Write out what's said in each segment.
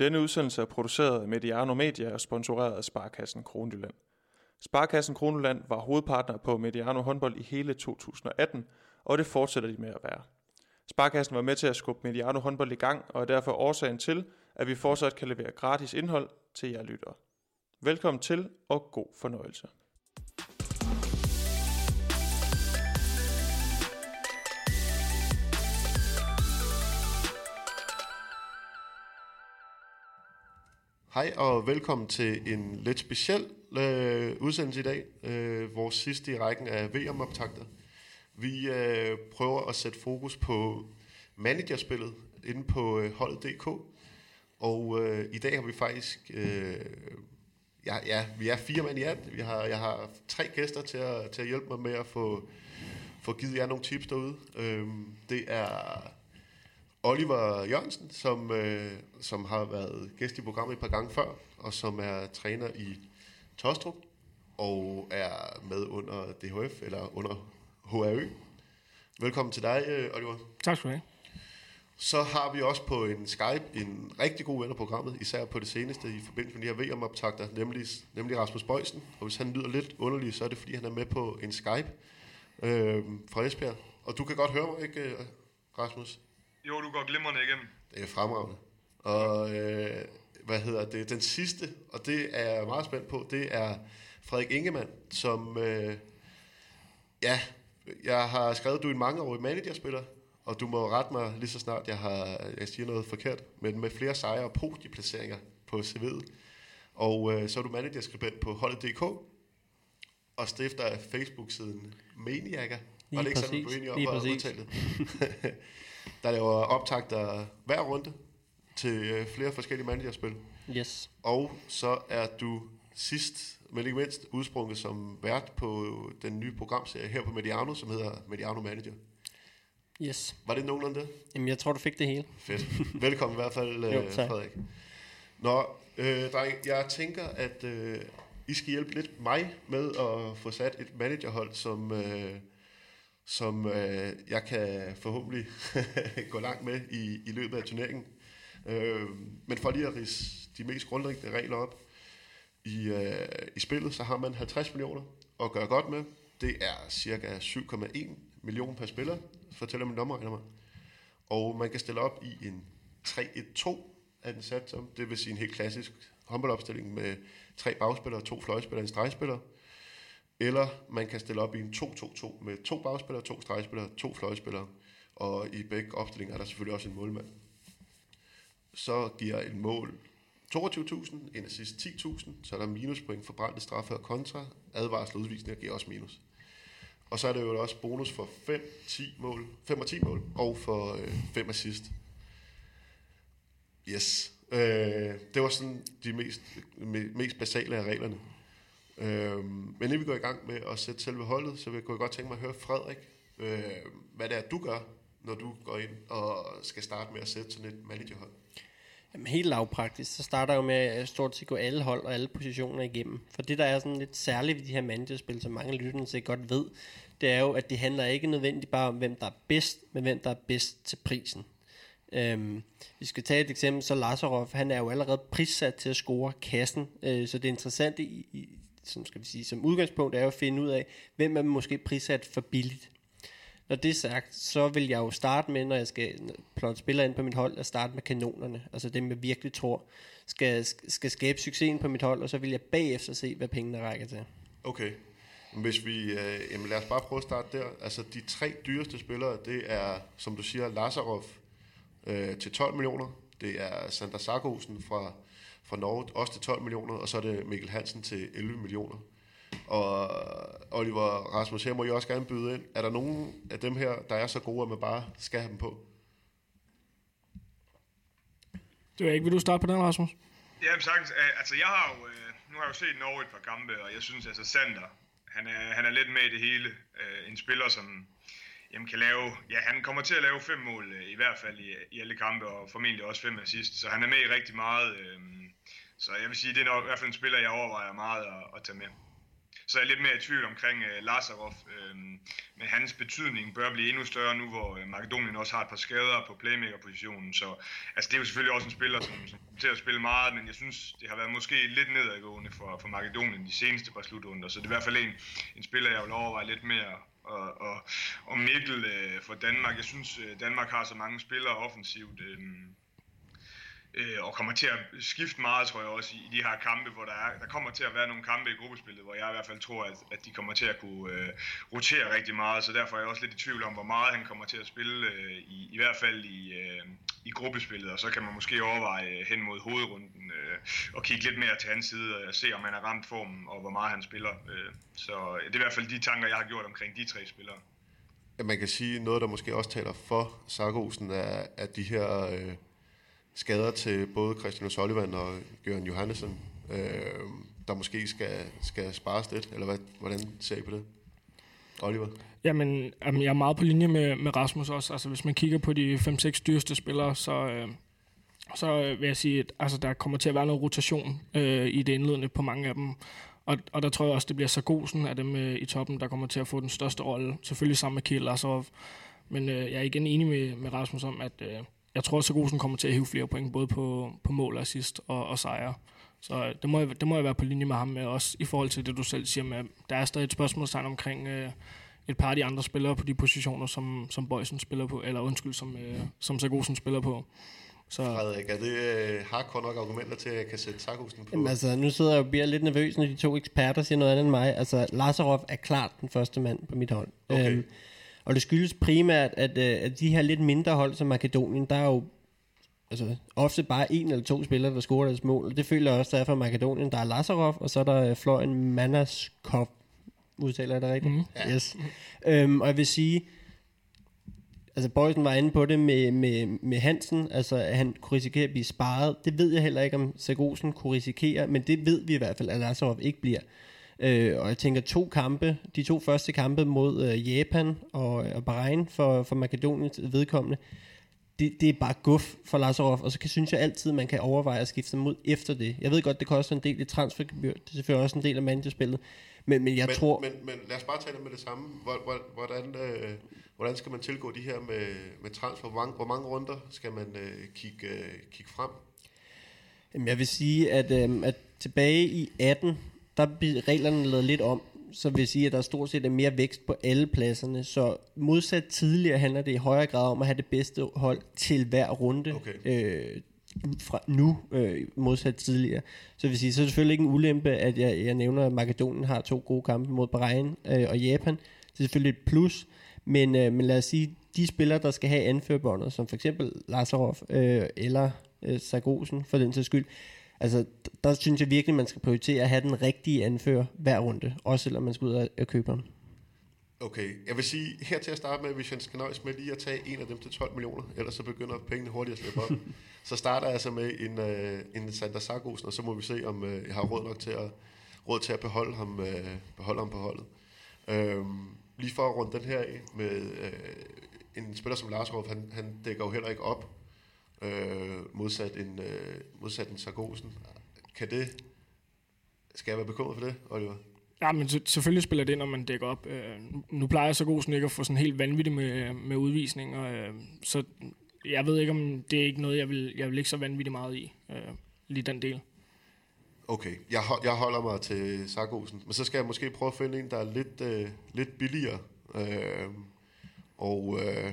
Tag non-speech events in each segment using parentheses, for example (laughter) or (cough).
Denne udsendelse er produceret af Mediano Media og sponsoreret af Sparkassen Kronjylland. Sparkassen Kronjylland var hovedpartner på Mediano håndbold i hele 2018, og det fortsætter de med at være. Sparkassen var med til at skubbe Mediano håndbold i gang, og er derfor årsagen til, at vi fortsat kan levere gratis indhold til jer lyttere. Velkommen til, og god fornøjelse. Hej og velkommen til en lidt speciel øh, udsendelse i dag. Øh, vores sidste i rækken af VM-optakter. Vi øh, prøver at sætte fokus på managerspillet inde på øh, holdet.dk. Og øh, i dag har vi faktisk... Øh, ja, ja, vi er fire mand i alt. Vi har, jeg har tre gæster til at, til at hjælpe mig med at få, få givet jer nogle tips derude. Øh, det er Oliver Jørgensen, som, øh, som har været gæst i programmet et par gange før, og som er træner i Tostrup, og er med under DHF, eller under HRØ. Velkommen til dig, øh, Oliver. Tak skal du have. Så har vi også på en Skype en rigtig god ven af programmet, især på det seneste i forbindelse med de her VM-optagter, nemlig, nemlig Rasmus Bøjsen. Og hvis han lyder lidt underlig, så er det fordi, han er med på en Skype øh, fra Esbjerg. Og du kan godt høre mig, ikke, Rasmus? Jo, du går glimrende igennem. Det er fremragende. Og øh, hvad hedder det? Den sidste, og det er jeg meget spændt på, det er Frederik Ingemann, som, øh, ja, jeg har skrevet, at du er en mangeårig managerspiller, og du må rette mig lige så snart, jeg, har, jeg siger noget forkert, men med flere sejre og podieplaceringer på CV'et. Og øh, så er du managerskribent på holdet.dk, og stifter af Facebook-siden Maniaca. Lige og det ikke præcis. sådan, du er enig om at udtale det. (laughs) der laver optagter hver runde til øh, flere forskellige managerspil. Yes. Og så er du sidst, men ikke mindst, udsprunget som vært på den nye programserie her på Mediano, som hedder Mediano Manager. Yes. Var det nogenlunde det? Jamen, jeg tror, du fik det hele. Fedt. Velkommen i hvert fald, (laughs) Jo, øh, tak. Frederik. Nå, øh, dreng, jeg tænker, at øh, I skal hjælpe lidt mig med at få sat et managerhold, som, øh, som øh, jeg kan forhåbentlig (laughs) gå langt med i, i løbet af turneringen. Øh, men for lige at rise de mest grundlæggende regler op, i, øh, i spillet, så har man 50 millioner at gøre godt med. Det er cirka 7,1 millioner per spiller, fortæller min dommer, mig. Og man kan stille op i en 3-1-2 er den sat som. Det vil sige en helt klassisk håndboldopstilling med tre bagspillere, to fløjspillere og en stregspiller. Eller man kan stille op i en 2-2-2 med to bagspillere, to stregspillere, to fløjspillere. Og i begge opstillinger er der selvfølgelig også en målmand. Så giver en mål 22.000, en assist 10.000, så er der minuspoint for brændte straffe og kontra. Advarsel og udvisninger giver også minus. Og så er der jo også bonus for 5, 10 mål, 5 og 10 mål, og for øh, 5 assist. Yes. Øh, det var sådan de mest, me- mest basale af reglerne. Øhm, men inden vi går i gang med at sætte selve holdet, så vil jeg godt tænke mig at høre Frederik, øh, hvad det er, du gør, når du går ind og skal starte med at sætte sådan et managerhold. Jamen, helt lavpraktisk, så starter jeg jo med at stort set gå alle hold og alle positioner igennem. For det, der er sådan lidt særligt ved de her managerspil, som mange lytterne sikkert godt ved, det er jo, at det handler ikke nødvendigt bare om, hvem der er bedst, men hvem der er bedst til prisen. Øhm, vi skal tage et eksempel, så Lazarov, han er jo allerede prissat til at score kassen, øh, så det interessante i, i, som, skal vi sige, som udgangspunkt er jo at finde ud af, hvem er måske prissat for billigt. Når det er sagt, så vil jeg jo starte med, når jeg skal plotte spillere ind på mit hold, at starte med kanonerne. Altså dem, jeg virkelig tror skal, skal skabe succesen på mit hold, og så vil jeg bagefter se, hvad pengene rækker til. Okay. Hvis vi, øh, jamen lad os bare prøve at starte der. Altså de tre dyreste spillere, det er, som du siger, Lazarov øh, til 12 millioner. Det er Sander Sarkosen fra, fra Norge, også til 12 millioner. Og så er det Mikkel Hansen til 11 millioner. Og Oliver Rasmus, her må jeg også gerne byde ind. Er der nogen af dem her, der er så gode, at man bare skal have dem på? Det er ikke. Vil du starte på den, Rasmus? Jamen sagtens. Altså, jeg har jo, øh, nu har jeg jo set Norge et par kampe, og jeg synes altså, Sander, han er, han er lidt med i det hele. Øh, En spiller, som jamen, kan lave, ja, han kommer til at lave fem mål, øh, i hvert fald i, i alle kampe, og formentlig også fem assist. Så han er med i rigtig meget. øh, så jeg vil sige, det er nok, i hvert fald en spiller, jeg overvejer meget at, at tage med. Så er jeg lidt mere i tvivl omkring øh, Lazarov, øh, men hans betydning bør blive endnu større nu, hvor øh, Makedonien også har et par skader på playmaker-positionen. Så altså, det er jo selvfølgelig også en spiller, som, som til at spille meget, men jeg synes, det har været måske lidt nedadgående for, for Makedonien de seneste par slutrunder, så det er i hvert fald en, en spiller, jeg vil overveje lidt mere. Og, og, og Mikkel øh, for Danmark, jeg synes, øh, Danmark har så mange spillere offensivt, øh, øh, og kommer til at skifte meget, tror jeg også, i, i de her kampe, hvor der, er, der kommer til at være nogle kampe i gruppespillet, hvor jeg i hvert fald tror, at, at de kommer til at kunne øh, rotere rigtig meget, så derfor er jeg også lidt i tvivl om, hvor meget han kommer til at spille, øh, i, i hvert fald i, øh, i gruppespillet, og så kan man måske overveje øh, hen mod hovedrunden øh, og kigge lidt mere til hans side og se, om han har ramt formen, og hvor meget han spiller. Øh, så øh, det er i hvert fald de tanker, jeg har gjort omkring de tre spillere. Ja, man kan sige, noget, der måske også taler for Sargosen, er, at de her... Øh skader til både Christian Sullivan og Jørgen Johannesson, øh, der måske skal, skal spares lidt, eller hvad, hvordan ser I på det? Oliver? Jamen, jamen, jeg er meget på linje med, med Rasmus også. Altså, hvis man kigger på de 5-6 dyreste spillere, så, øh, så øh, vil jeg sige, at altså, der kommer til at være noget rotation øh, i det indledende på mange af dem. Og, og der tror jeg også, det bliver Sargosen af dem øh, i toppen, der kommer til at få den største rolle. Selvfølgelig sammen med Kiel Lassov. Men øh, jeg er igen enig med, med Rasmus om, at øh, jeg tror, at Sargosen kommer til at hive flere point, både på, på mål, assist og, og sejre. Så øh, det må, jeg, det må jeg være på linje med ham med, også i forhold til det, du selv siger med, der er stadig et spørgsmålstegn omkring øh, et par af de andre spillere på de positioner, som, som Bøjsen spiller på, eller undskyld, som, øh, som Sargosen spiller på. Så... Frederik, er det øh, hardcore nok argumenter til, at jeg kan sætte Sargosen på? Jamen, altså, nu sidder jeg og bliver lidt nervøs, når de to eksperter siger noget andet end mig. Altså, Lazarov er klart den første mand på mit hold. Okay. Øhm, og det skyldes primært, at, øh, at de her lidt mindre hold som Makedonien, der er jo altså, ofte bare en eller to spillere, der scorer deres mål. Det føler jeg også, der er for Makedonien. Der er Lazarov, og så er der øh, Florian Manaskov. Udtaler jeg det rigtigt? Mm. Ja. Yes. Øhm, og jeg vil sige, altså Bøjsen var inde på det med, med, med Hansen, altså at han kunne risikere at blive sparet. Det ved jeg heller ikke, om Sagosen kunne risikere, men det ved vi i hvert fald, at Lazarov ikke bliver. Øh, og jeg tænker to kampe, de to første kampe mod øh, Japan og, og Bahrain for, for Makedoniens vedkommende, det, det er bare guf for Lazarov, og så kan, synes jeg altid, man kan overveje at skifte mod efter det. Jeg ved godt, det koster en del i transfergebyr, det er selvfølgelig også en del af managerspillet, men, men jeg men, tror... Men, men lad os bare tale med det samme. Hvordan, øh, hvordan skal man tilgå de her med, med transfer? Hvor mange, hvor mange runder skal man øh, kigge, øh, kigge frem? Jamen, jeg vil sige, at, øh, at tilbage i 18, der bliver reglerne lavet lidt om, så vil sige, at der stort set er mere vækst på alle pladserne. Så modsat tidligere handler det i højere grad om at have det bedste hold til hver runde. Okay. Øh, fra nu øh, modsat tidligere. Så vil sige, så er det selvfølgelig ikke en ulempe, at jeg, jeg nævner, at Makedonien har to gode kampe mod Bahrain øh, og Japan. Det er selvfølgelig et plus, men, øh, men lad os sige, de spillere, der skal have anførbåndet, som for eksempel Lazarov øh, eller øh, Sargosen for den til skyld, Altså, der synes jeg virkelig, man skal prioritere at have den rigtige anfører hver runde, også selvom man skal ud og købe ham. Okay, jeg vil sige her til at starte med, hvis jeg skal nøjes med lige at tage en af dem til 12 millioner, ellers så begynder pengene hurtigt at slippe op. (laughs) så starter jeg altså med en, uh, en Sander Sargosen, og så må vi se, om uh, jeg har råd nok til at, råd til at beholde, ham, uh, beholde ham på holdet. Uh, lige for at runde den her af med uh, en spiller som Lars Ruff, han, han dækker jo heller ikke op øh, modsat, en, øh, modsat en Sargosen. Kan det, skal jeg være bekymret for det, Oliver? Ja, men selvfølgelig spiller det, når man dækker op. Øh, nu plejer Sargosen ikke at få sådan helt vanvittigt med, med udvisning, og, øh, så jeg ved ikke, om det er ikke noget, jeg vil, jeg vil ikke så vanvittigt meget i, øh, lige den del. Okay, jeg, jeg holder mig til Sargosen, men så skal jeg måske prøve at finde en, der er lidt, øh, lidt billigere. Øh, og øh,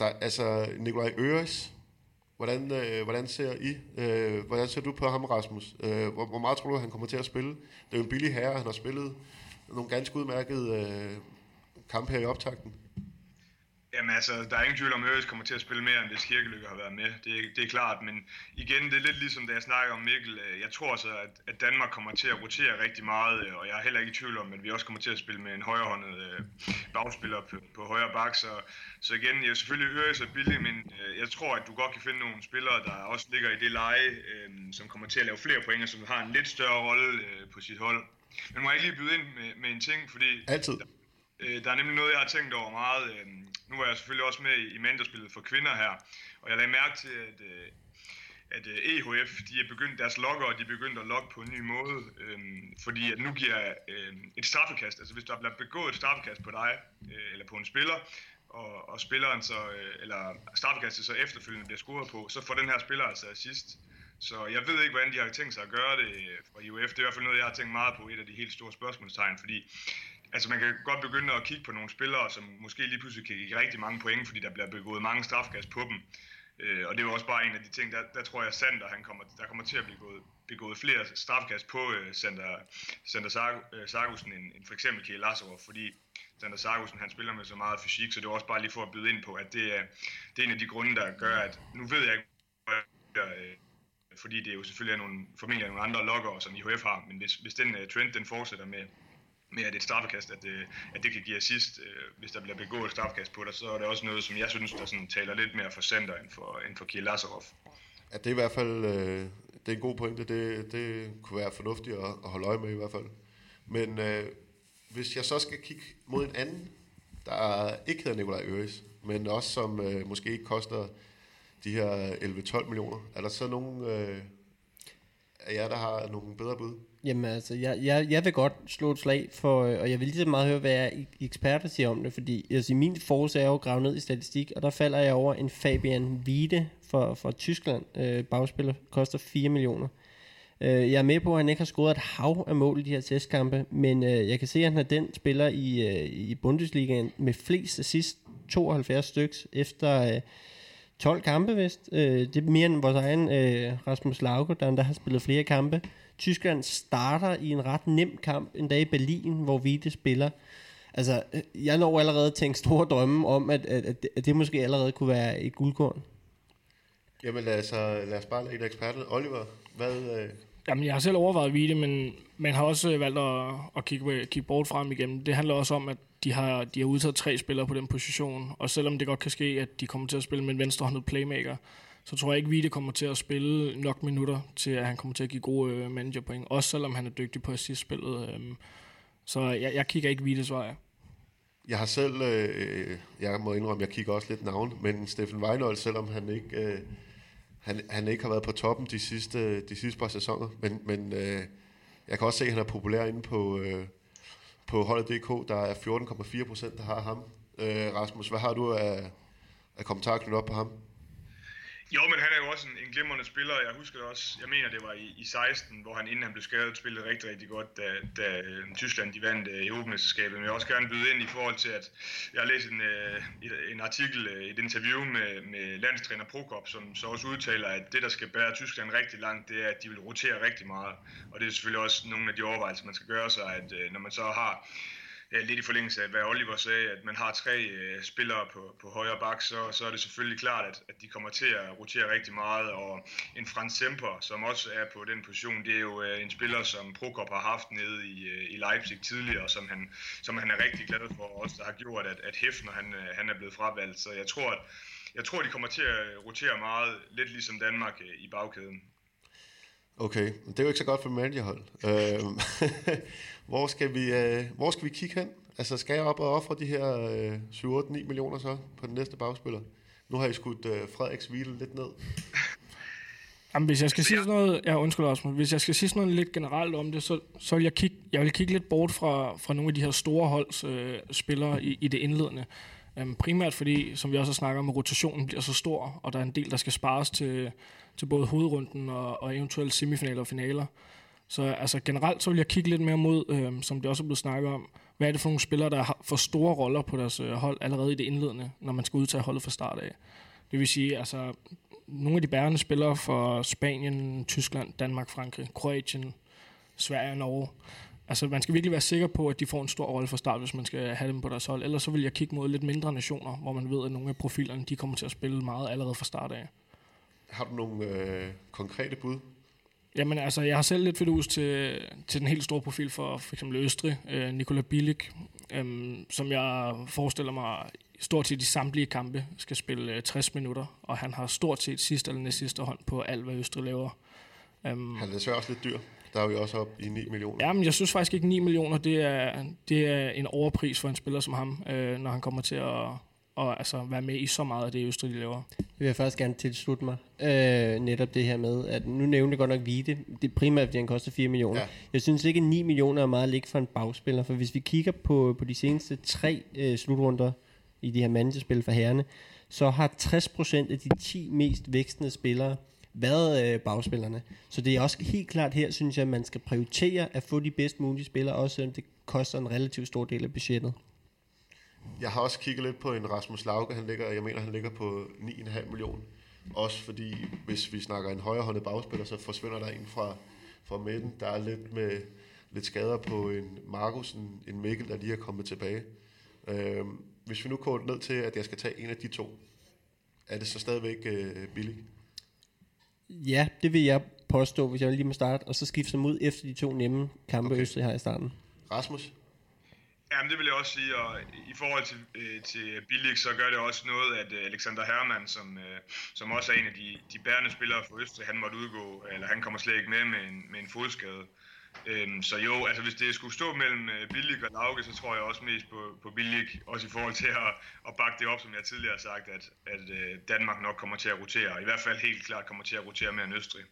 altså Nikolaj Øres Hvordan, øh, hvordan ser I, øh, hvordan ser du på ham, Rasmus? Øh, hvor, hvor meget tror du, han kommer til at spille? Det er jo en billig herre, han har spillet nogle ganske udmærkede øh, kampe her i optakten. Jamen altså, der er ingen tvivl om, at Høres kommer til at spille mere, end hvis Kirkelykke har været med. Det, det er klart, men igen, det er lidt ligesom da jeg snakker om Mikkel. Øh, jeg tror så, at, at Danmark kommer til at rotere rigtig meget, øh, og jeg er heller ikke i tvivl om, at vi også kommer til at spille med en højrehåndet øh, bagspiller på, på højre bak. Så, så igen, jeg er selvfølgelig Høres er billig, men øh, jeg tror, at du godt kan finde nogle spillere, der også ligger i det leje, øh, som kommer til at lave flere point, og som har en lidt større rolle øh, på sit hold. Men må jeg ikke lige byde ind med, med en ting, fordi... Altid. Der, øh, der er nemlig noget, jeg har tænkt over meget. Øh, nu er jeg selvfølgelig også med i mandagsspillet for kvinder her, og jeg lagde mærke til, at, øh, at øh, EHF, de er begyndt, deres logger, de er begyndt at logge på en ny måde, øh, fordi at nu giver øh, et straffekast, altså hvis der bliver begået et straffekast på dig, øh, eller på en spiller, og, og spilleren så, øh, eller straffekastet så efterfølgende bliver scoret på, så får den her spiller altså assist. Så jeg ved ikke, hvordan de har tænkt sig at gøre det øh, fra IOF. Det er i hvert fald noget, jeg har tænkt meget på, et af de helt store spørgsmålstegn, fordi altså man kan godt begynde at kigge på nogle spillere, som måske lige pludselig kan give rigtig mange point, fordi der bliver begået mange strafkast på dem. Øh, og det er jo også bare en af de ting, der, der tror jeg, Sander, han kommer, der kommer til at blive gået, begået flere strafkast på øh, Sander, Sander Sargussen øh, end, end for eksempel Kiel Lazarov, fordi Sander Sargussen, han spiller med så meget fysik, så det er også bare lige for at byde ind på, at det er, det er en af de grunde, der gør, at nu ved jeg ikke, øh, fordi det er jo selvfølgelig er nogle, formentlig nogle andre lokker, som IHF har, men hvis, hvis den uh, trend den fortsætter med, med at et straffekast, at det, at det kan give assist, øh, hvis der bliver begået et straffekast på dig, så er det også noget, som jeg synes, der sådan taler lidt mere for center end for, end for Kiel Lazarov. Ja, det er i hvert fald øh, det er en god pointe. Det, det kunne være fornuftigt at, at holde øje med i hvert fald. Men øh, hvis jeg så skal kigge mod en anden, der ikke hedder Nikolaj Øres, men også som øh, måske ikke koster de her 11-12 millioner, er der så nogen øh, af jer, der har nogle bedre bud? Jamen altså, jeg, jeg, jeg vil godt slå et slag for, øh, og jeg vil lige så meget høre, hvad jeg eksperter siger om det, fordi altså, min force er jo gravet ned i statistik, og der falder jeg over en Fabian Wiede for, for Tyskland, øh, bagspiller, koster 4 millioner. Øh, jeg er med på, at han ikke har scoret et hav af mål i de her testkampe, men øh, jeg kan se, at han er den spiller i, øh, i Bundesligaen med flest assist, 72 styks, efter... Øh, 12 kampe vist. Øh, det er mere end vores egen øh, Rasmus Lauke, der der har spillet flere kampe. Tyskland starter i en ret nem kamp en dag i Berlin, hvor Vite spiller. Altså, jeg når allerede tænkt store drømme om, at, at, at, at det måske allerede kunne være et guldkorn. Jamen lad os, lad os bare lade eksperten. Oliver, hvad... Øh... Jamen, jeg har selv overvejet Vite, men man har også valgt at, at kigge, kigge bort frem igennem. Det handler også om, at de har, de har udtaget tre spillere på den position, og selvom det godt kan ske, at de kommer til at spille med en venstrehåndet playmaker, så tror jeg ikke, Vite kommer til at spille nok minutter til, at han kommer til at give gode øh, managerpoint. Også selvom han er dygtig på assist-spillet. Øh, så jeg, jeg kigger ikke Vites vej. Jeg har selv, øh, øh, jeg må indrømme, jeg kigger også lidt navn, men Steffen Weinhold, selvom han ikke, øh, han, han ikke har været på toppen de sidste, de sidste par sæsoner, men, men øh, jeg kan også se, at han er populær inde på, øh, på holdet.dk. Der er 14,4 procent, der har ham. Øh, Rasmus, hvad har du af, af kommentarer knyttet op på ham? Jo, men han er jo også en, en glimrende spiller. Jeg husker det også, jeg mener det var i, i 16, hvor han inden han blev skadet, spillede rigtig, rigtig godt, da, da øh, Tyskland de vandt øh, Europamesterskabet. Men jeg vil også gerne byde ind i forhold til, at jeg har læst en, øh, en artikel, øh, et interview med, med landstræner Prokop, som så også udtaler, at det, der skal bære Tyskland rigtig langt, det er, at de vil rotere rigtig meget. Og det er selvfølgelig også nogle af de overvejelser, man skal gøre sig, at øh, når man så har Øh, lidt i forlængelse af, hvad Oliver sagde, at man har tre øh, spillere på, på højre bak, så, så er det selvfølgelig klart, at, at de kommer til at rotere rigtig meget. Og en Frans Semper, som også er på den position, det er jo øh, en spiller, som Prokop har haft nede i, øh, i Leipzig tidligere, som han, som han er rigtig glad for, og også der har gjort, at, at Hefner han, øh, han er blevet fravalgt. Så jeg tror, at jeg tror, de kommer til at rotere meget, lidt ligesom Danmark øh, i bagkæden. Okay, det er jo ikke så godt for managerhold. Øh, (laughs) hvor, skal vi, øh, hvor skal vi kigge hen? Altså skal jeg op og ofre de her øh, 7-8-9 millioner så på den næste bagspiller? Nu har I skudt øh, Frederiks Hvile lidt ned. Jamen, hvis jeg skal sige sådan noget, ja, undskyld også, hvis jeg skal sige sådan noget lidt generelt om det, så, så vil jeg kigge, jeg vil kigge lidt bort fra, fra nogle af de her store holds øh, spillere i, i det indledende. Um, primært fordi, som vi også har snakket om, rotationen bliver så stor, og der er en del, der skal spares til, til både hovedrunden og, og eventuelt semifinaler og finaler. Så altså, generelt så vil jeg kigge lidt mere mod, øh, som det også er blevet snakket om, hvad er det for nogle spillere, der har for store roller på deres øh, hold allerede i det indledende, når man skal udtage holdet fra start af. Det vil sige, altså, nogle af de bærende spillere for Spanien, Tyskland, Danmark, Frankrig, Kroatien, Sverige og Norge. Altså, man skal virkelig være sikker på, at de får en stor rolle fra start, hvis man skal have dem på deres hold. Ellers så vil jeg kigge mod lidt mindre nationer, hvor man ved, at nogle af profilerne, de kommer til at spille meget allerede fra start af. Har du nogle øh, konkrete bud? Jamen altså, jeg har selv lidt fidus til, til den helt store profil for eksempel Østrig, øh, Nikola Bilic, øh, som jeg forestiller mig stort set i samtlige kampe skal spille øh, 60 minutter, og han har stort set sidste eller næst sidste hånd på alt, hvad Østrig laver. Um, han er desværre også lidt dyr. Der er vi også op i 9 millioner. Jamen, jeg synes faktisk ikke 9 millioner, det er, det er en overpris for en spiller som ham, øh, når han kommer til at, og altså være med i så meget af det, Østrig de laver. Det vil jeg faktisk gerne tilslutte mig. Øh, netop det her med, at nu nævner det godt nok Vite. Det er primært, fordi han koster 4 millioner. Ja. Jeg synes ikke, at 9 millioner er meget lig for en bagspiller, for hvis vi kigger på, på de seneste tre øh, slutrunder i de her mandespil for herrene, så har 60% af de 10 mest vækstende spillere været øh, bagspillerne. Så det er også helt klart her, synes jeg, at man skal prioritere at få de bedst mulige spillere, også selvom det koster en relativt stor del af budgettet. Jeg har også kigget lidt på en Rasmus Lauke, han ligger, jeg mener, han ligger på 9,5 millioner. Også fordi, hvis vi snakker en højrehåndet bagspiller, så forsvinder der en fra, fra midten. Der er lidt med lidt skader på en Markus, en, en Mikkel, der lige er kommet tilbage. Øhm, hvis vi nu går ned til, at jeg skal tage en af de to, er det så stadigvæk øh, billigt? Ja, det vil jeg påstå, hvis jeg lige må starte, og så skifte dem ud efter de to nemme kampe, okay. Østrig har i starten. Rasmus? Jamen det vil jeg også sige, og i forhold til, øh, til Billig, så gør det også noget, at øh, Alexander Hermann, som, øh, som også er en af de, de bærende spillere for Østrig, han måtte udgå, eller han kommer slet ikke med med en, med en fodskade. Øhm, så jo, altså hvis det skulle stå mellem øh, Billig og Lauke, så tror jeg også mest på, på Billig, også i forhold til at, at bakke det op, som jeg tidligere har sagt, at, at øh, Danmark nok kommer til at rotere, i hvert fald helt klart kommer til at rotere mere end Østrig.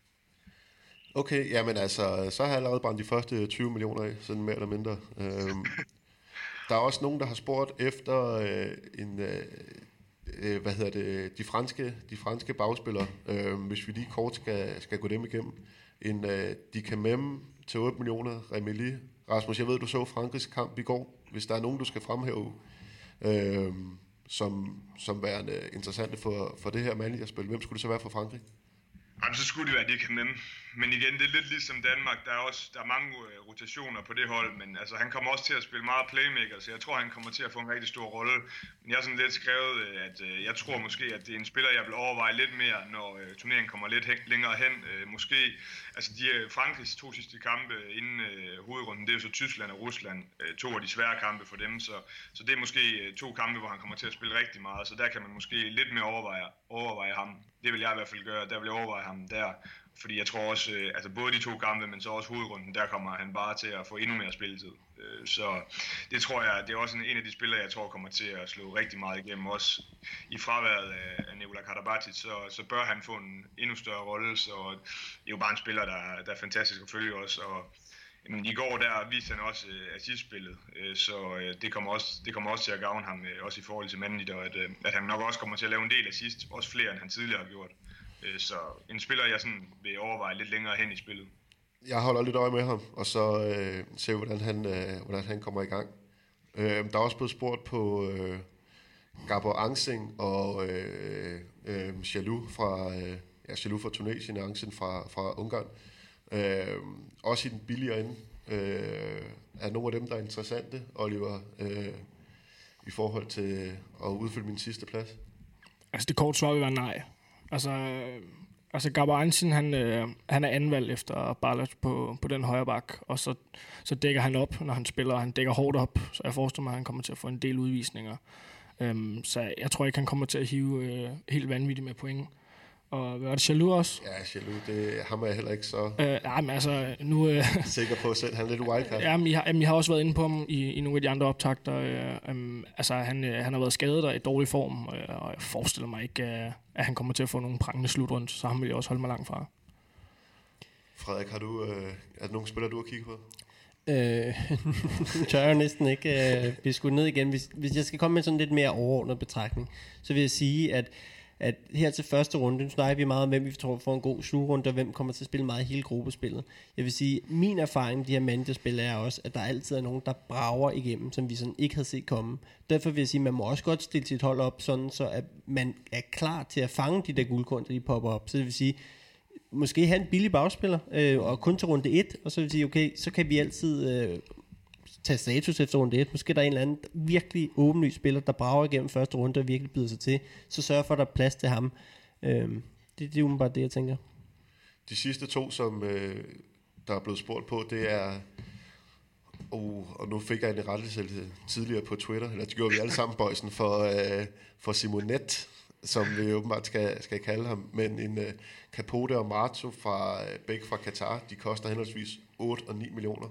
Okay, jamen altså, så har jeg allerede brændt de første 20 millioner af, sådan mere eller mindre. Øhm, (laughs) der er også nogen, der har spurgt efter øh, en, øh, øh, hvad hedder det, de franske, de franske bagspillere, øh, hvis vi lige kort skal, skal gå dem igennem. En øh, Dikamem til 8 millioner, Remeli. Rasmus, jeg ved, du så Frankrigs kamp i går. Hvis der er nogen, du skal fremhæve, øh, som, som værende interessante for, for det her managerspil, hvem skulle det så være for Frankrig? Jamen, så skulle det være, at de kan nemme. Men igen, det er lidt ligesom Danmark. Der er også der er mange øh, rotationer på det hold, men altså, han kommer også til at spille meget playmaker, så jeg tror, han kommer til at få en rigtig stor rolle. Men jeg har sådan lidt skrevet, øh, at øh, jeg tror måske, at det er en spiller, jeg vil overveje lidt mere, når turneringen kommer lidt hen, længere hen. Uh, måske, altså de uh, Frankrigs to sidste kampe inden uh, hovedrunden, det er jo så Tyskland og Rusland. Uh, to af de svære kampe for dem, så, så det er måske uh, to kampe, hvor han kommer til at spille rigtig meget, så der kan man måske lidt mere overveje, overveje ham. Det vil jeg i hvert fald gøre, der vil jeg overveje ham der. Fordi jeg tror også, øh, altså både de to kampe, men så også hovedrunden, der kommer han bare til at få endnu mere spilletid. Øh, så det tror jeg, det er også en en af de spillere, jeg tror kommer til at slå rigtig meget igennem. Også i fraværet af Nikola Karabatic, så, så bør han få en endnu større rolle. Så det er jo bare en spiller, der, der er fantastisk at følge også. Og Jamen, I går der viste han også øh, assistspillet, øh, så øh, det, kommer også, det kommer også til at gavne ham, øh, også i forhold til manden, at, øh, at han nok også kommer til at lave en del assist, også flere end han tidligere har gjort. Uh, så en spiller, jeg sådan vil overveje lidt længere hen i spillet. Jeg holder lidt øje med ham, og så øh, ser hvordan han, øh, hvordan han kommer i gang. Øh, der er også blevet spurgt på øh, Gabor Angsing og øh, øh, Jalou fra, øh, ja, Jalou fra Tunesien, Angsing fra, fra Ungarn. Øh, også i den billigere ende øh, er nogle af dem, der er interessante, Oliver, øh, i forhold til at udfylde min sidste plads. Altså det korte svar vil være nej. Altså, øh, altså Gabor Einstein, han, øh, han er anvalgt efter Barlet på, på den højre bak, og så, så dækker han op, når han spiller, han dækker hårdt op, så jeg forestiller mig, at han kommer til at få en del udvisninger. Øhm, så jeg tror ikke, han kommer til at hive øh, helt vanvittigt med point. Og hvad var det, Jaloux også? Ja, Jaloux, det, ham er jeg heller ikke så Øh, nej, men altså, nu... Øh, (laughs) sikker på selv. Han er lidt wildcard. ja, men I, har, jamen, I har også været inde på ham i, i nogle af de andre optagter. Øh, um, altså, han, øh, han har været skadet og i dårlig form, øh, og jeg forestiller mig ikke, øh, at han kommer til at få nogle prangende slutrunde, så ham vil jeg også holde mig langt fra. Frederik, har du, øh, er der nogle spillere, du har kigget på? Øh, (laughs) tør jeg jo næsten ikke øh, blive skudt ned igen. Hvis, hvis jeg skal komme med sådan lidt mere overordnet betragtning, så vil jeg sige, at at her til første runde, nu snakker vi meget om, hvem vi tror får en god slutrunde, og hvem kommer til at spille meget i hele gruppespillet. Jeg vil sige, min erfaring med de her managerspil er også, at der altid er nogen, der brager igennem, som vi sådan ikke havde set komme. Derfor vil jeg sige, at man må også godt stille sit hold op, sådan så at man er klar til at fange de der guldkorn, der de popper op. Så det vil sige, måske have en billig bagspiller, øh, og kun til runde 1, og så vil jeg sige, okay, så kan vi altid øh, tage status efter runde 1. Måske der er en eller anden virkelig åbenlyst spiller, der brager igennem første runde og virkelig byder sig til. Så sørg for, at der er plads til ham. Øhm, det, det er umiddelbart det, jeg tænker. De sidste to, som øh, der er blevet spurgt på, det er... Oh, og nu fik jeg en rettelse tidligere på Twitter, eller det gjorde vi alle sammen, bøjsen, for, øh, for Simonet, som vi åbenbart skal, skal kalde ham. Men en øh, Capote og Marto fra, øh, begge fra Katar, de koster henholdsvis 8 og 9 millioner.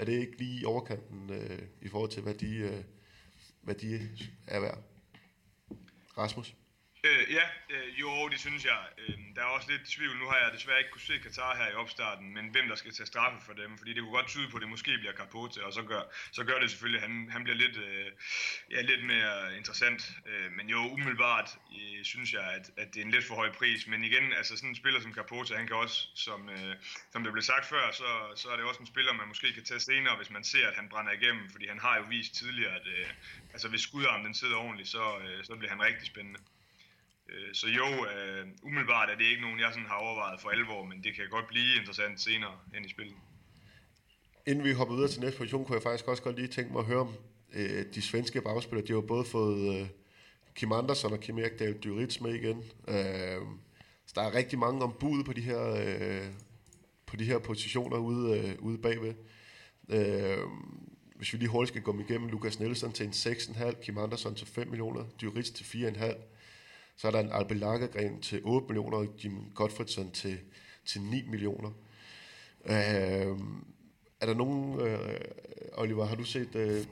Er det ikke lige i overkanten øh, i forhold til, hvad de, øh, hvad de er værd? Rasmus? Øh, ja, øh, jo, det synes jeg. Øh, der er også lidt tvivl. Nu har jeg desværre ikke kunne se Katar her i opstarten, men hvem der skal tage straffe for dem, fordi det kunne godt tyde på, at det måske bliver Capote, og så gør, så gør det selvfølgelig, at han, han bliver lidt, øh, ja, lidt mere interessant. Øh, men jo, umiddelbart øh, synes jeg, at, at det er en lidt for høj pris. Men igen, altså sådan en spiller som Capote, han kan også, som, øh, som det blev sagt før, så, så er det også en spiller, man måske kan tage senere, hvis man ser, at han brænder igennem, fordi han har jo vist tidligere, at øh, altså, hvis skudarmen den sidder ordentligt, så, øh, så bliver han rigtig spændende. Øh, så jo, øh, umiddelbart er det ikke nogen, jeg sådan har overvejet for alvor, men det kan godt blive interessant senere hen i spillet. Inden vi hopper videre til næste position, kunne jeg faktisk også godt lige tænke mig at høre om øh, de svenske bagspillere. De har jo både fået øh, Kim Andersson og Kim Ekdal Dyrits med igen. Øh, så der er rigtig mange ombud på de her, øh, på de her positioner ude, øh, ude bagved. Øh, hvis vi lige hurtigt skal gå igennem Lukas Nielsen til en 6,5, Kim Andersson til 5 millioner, Dyrits til 4,5, så er der en Albert Lagergren til 8 millioner, og Jim Gottfriedson til, til 9 millioner. Øh, er der nogen, øh, Oliver, har du set øh,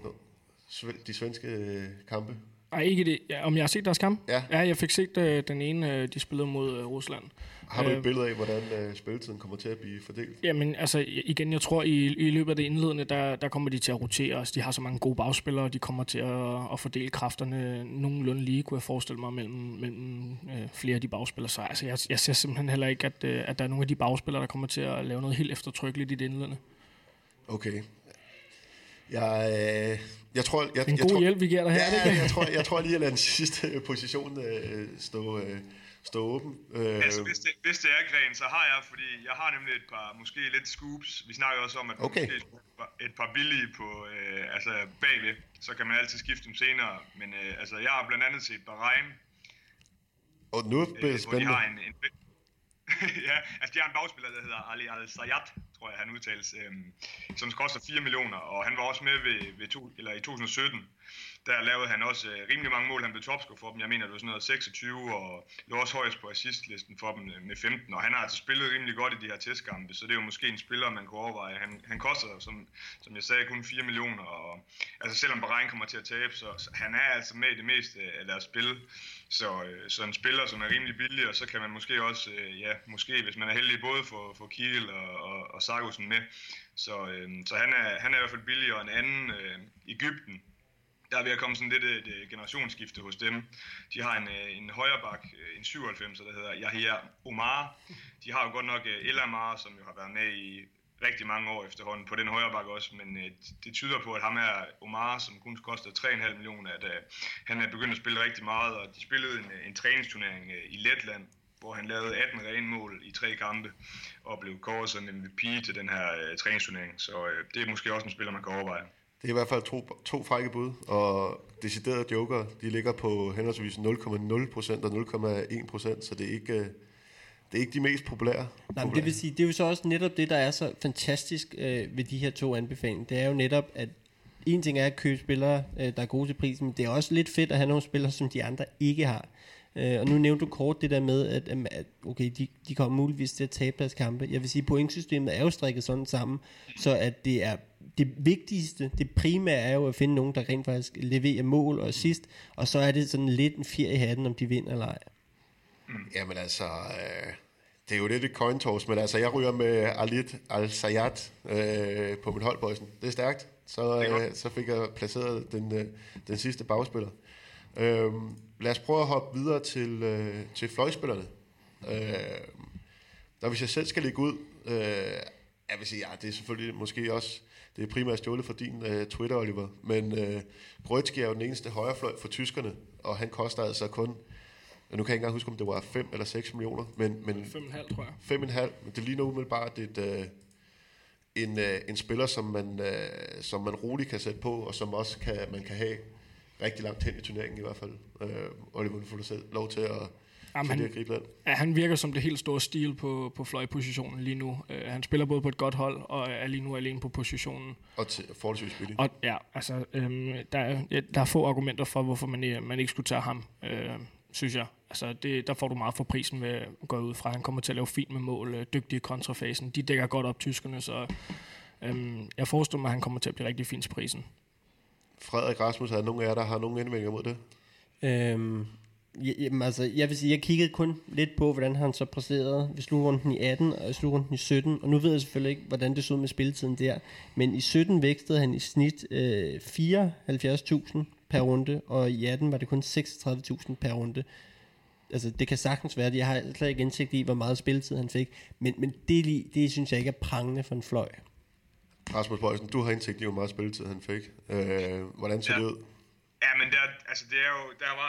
de svenske øh, kampe? Nej, ikke det. Ja, om jeg har set deres kamp? Ja. Ja, jeg fik set øh, den ene, øh, de spillede mod øh, Rusland. Har du et Øh, billede af, hvordan øh, spilletiden kommer til at blive fordelt? Jamen, altså igen, jeg tror, i, i løbet af det indledende, der, der kommer de til at rotere. Altså, de har så mange gode bagspillere, og de kommer til at, at fordele kræfterne nogenlunde lige, kunne jeg forestille mig, mellem, mellem øh, flere af de bagspillere. Så altså, jeg, jeg ser simpelthen heller ikke, at, øh, at der er nogle af de bagspillere, der kommer til at lave noget helt eftertrykkeligt i det indledende. Okay. Jeg, øh, jeg tror... Jeg, er en jeg god tror, hjælp, vi giver dig her, Ja, ikke? jeg tror, jeg tror lige at lade den sidste (laughs) position øh, stå, øh, stå åben. Øh, Altså, hvis det, hvis det er Gren, så har jeg, fordi jeg har nemlig et par, måske lidt scoops. Vi snakker også om, at Okay. måske et par- billige på, øh, altså bagved, så kan man altid skifte dem senere. Men øh, altså, jeg har blandt andet set Bahrein, og nu øh, det hvor de spændende. har en, en (laughs) ja, altså de har en bagspiller, der hedder Ali Al-Sayat, tror jeg han udtales, øh, som koster 4 millioner, og han var også med ved, ved to, eller i 2017. Der lavede han også øh, rimelig mange mål, han blev topscorer for dem. Jeg mener, det var sådan noget 26, og lå også højst på assistlisten for dem øh, med 15, og han har altså spillet rimelig godt i de her testkampe, så det er jo måske en spiller, man kunne overveje. Han, han koster, som, som jeg sagde, kun 4 millioner, og altså selvom Bahrain kommer til at tabe, så, så han er altså med i det meste øh, af deres spil. Så, øh, så en spiller, som er rimelig billig, og så kan man måske også, øh, ja, måske hvis man er heldig, både få, få Kiel og, og, og Sargussen med. Så, øh, så han, er, han er i hvert fald billigere end en anden, øh, Ægypten, der er ved at komme sådan lidt øh, et, et generationsskifte hos dem. De har en, øh, en højre bak, øh, en 97, der hedder Yahya Omar. De har jo godt nok øh, El Amar, som jo har været med i rigtig mange år efterhånden på den højre bak også, men øh, det tyder på, at ham her, Omar, som kun koster 3,5 millioner, at øh, han er begyndt at spille rigtig meget, og de spillede en, en træningsturnering øh, i Letland, hvor han lavede 18 rene mål i tre kampe, og blev kåret som MVP til den her øh, træningsturnering. Så øh, det er måske også en spiller, man kan overveje. Det er i hvert fald to, to frække bud, og deciderede joker, de ligger på henholdsvis 0,0% og 0,1%, så det er ikke, øh, det er ikke de mest populære. Nej, men det vil sige, det er jo så også netop det, der er så fantastisk øh, ved de her to anbefalinger. Det er jo netop, at en ting er at købe spillere, øh, der er gode til prisen, men det er også lidt fedt at have nogle spillere, som de andre ikke har. Øh, og nu nævnte du kort det der med, at, at okay, de, de kommer muligvis til at tabe deres kampe. Jeg vil sige, pointsystemet er jo strikket sådan sammen, så at det er det vigtigste, det primære er jo at finde nogen, der rent faktisk leverer mål og assist, og så er det sådan lidt en fjer i hatten, om de vinder eller ej. Jamen altså, øh, det er jo lidt et coin toss, men altså, jeg ryger med Alit Al-Sayat øh, på mit holdbøjsen. Det er stærkt. Så, øh, så fik jeg placeret den, øh, den sidste bagspiller. Øh, lad os prøve at hoppe videre til, øh, til fløjspillerne. Øh, der hvis jeg selv skal lægge ud, øh, jeg vil sige, ja, det er selvfølgelig måske også, det er primært stjålet fra din øh, Twitter, Oliver, men øh, Grøtski er jo den eneste højrefløj for tyskerne, og han koster altså kun, nu kan jeg ikke engang huske, om det var 5 eller 6 millioner, men, men 5,5 tror jeg. 5,5, men det ligner umiddelbart et, øh, en, øh, en spiller, som man, øh, som man roligt kan sætte på, og som også kan, man kan have rigtig langt hen i turneringen i hvert fald. Øh, Oliver, du får du selv lov til at, Jamen, han- gribe den. Ja, han virker som det helt store stil på, på fløjpositionen lige nu. Uh, han spiller både på et godt hold, og er lige nu alene på positionen. Og til, forholdsvis billigt. Og ja, altså, øhm, der, er, ja, der er få argumenter for, hvorfor man, øh, man ikke skulle tage ham, øh, synes jeg. Altså, det, der får du meget for prisen ved at gå ud fra. Han kommer til at lave fint med mål, øh, dygtig i kontrafasen. De dækker godt op tyskerne, så øhm, jeg forestiller mig, at han kommer til at blive rigtig fint til prisen. Frederik Rasmus, er der nogen af jer, der har nogen indvendinger mod det? Øhm, Jamen, altså, jeg vil sige, jeg kiggede kun lidt på, hvordan han så præsterede ved slutrunden i 18 og slutrunden i 17, og nu ved jeg selvfølgelig ikke, hvordan det så ud med spilletiden der, men i 17 vækstede han i snit øh, 74.000 per runde, og i 18 var det kun 36.000 per runde. Altså, det kan sagtens være, at jeg har slet ikke indsigt i, hvor meget spilletid han fik, men, men det, lige- det synes jeg ikke er prangende for en fløj. Rasmus Bøjsen, du har indsigt i, hvor meget spilletid han fik. Øh, hvordan ser Ja. det ud? Ja, men der, altså det er jo, der var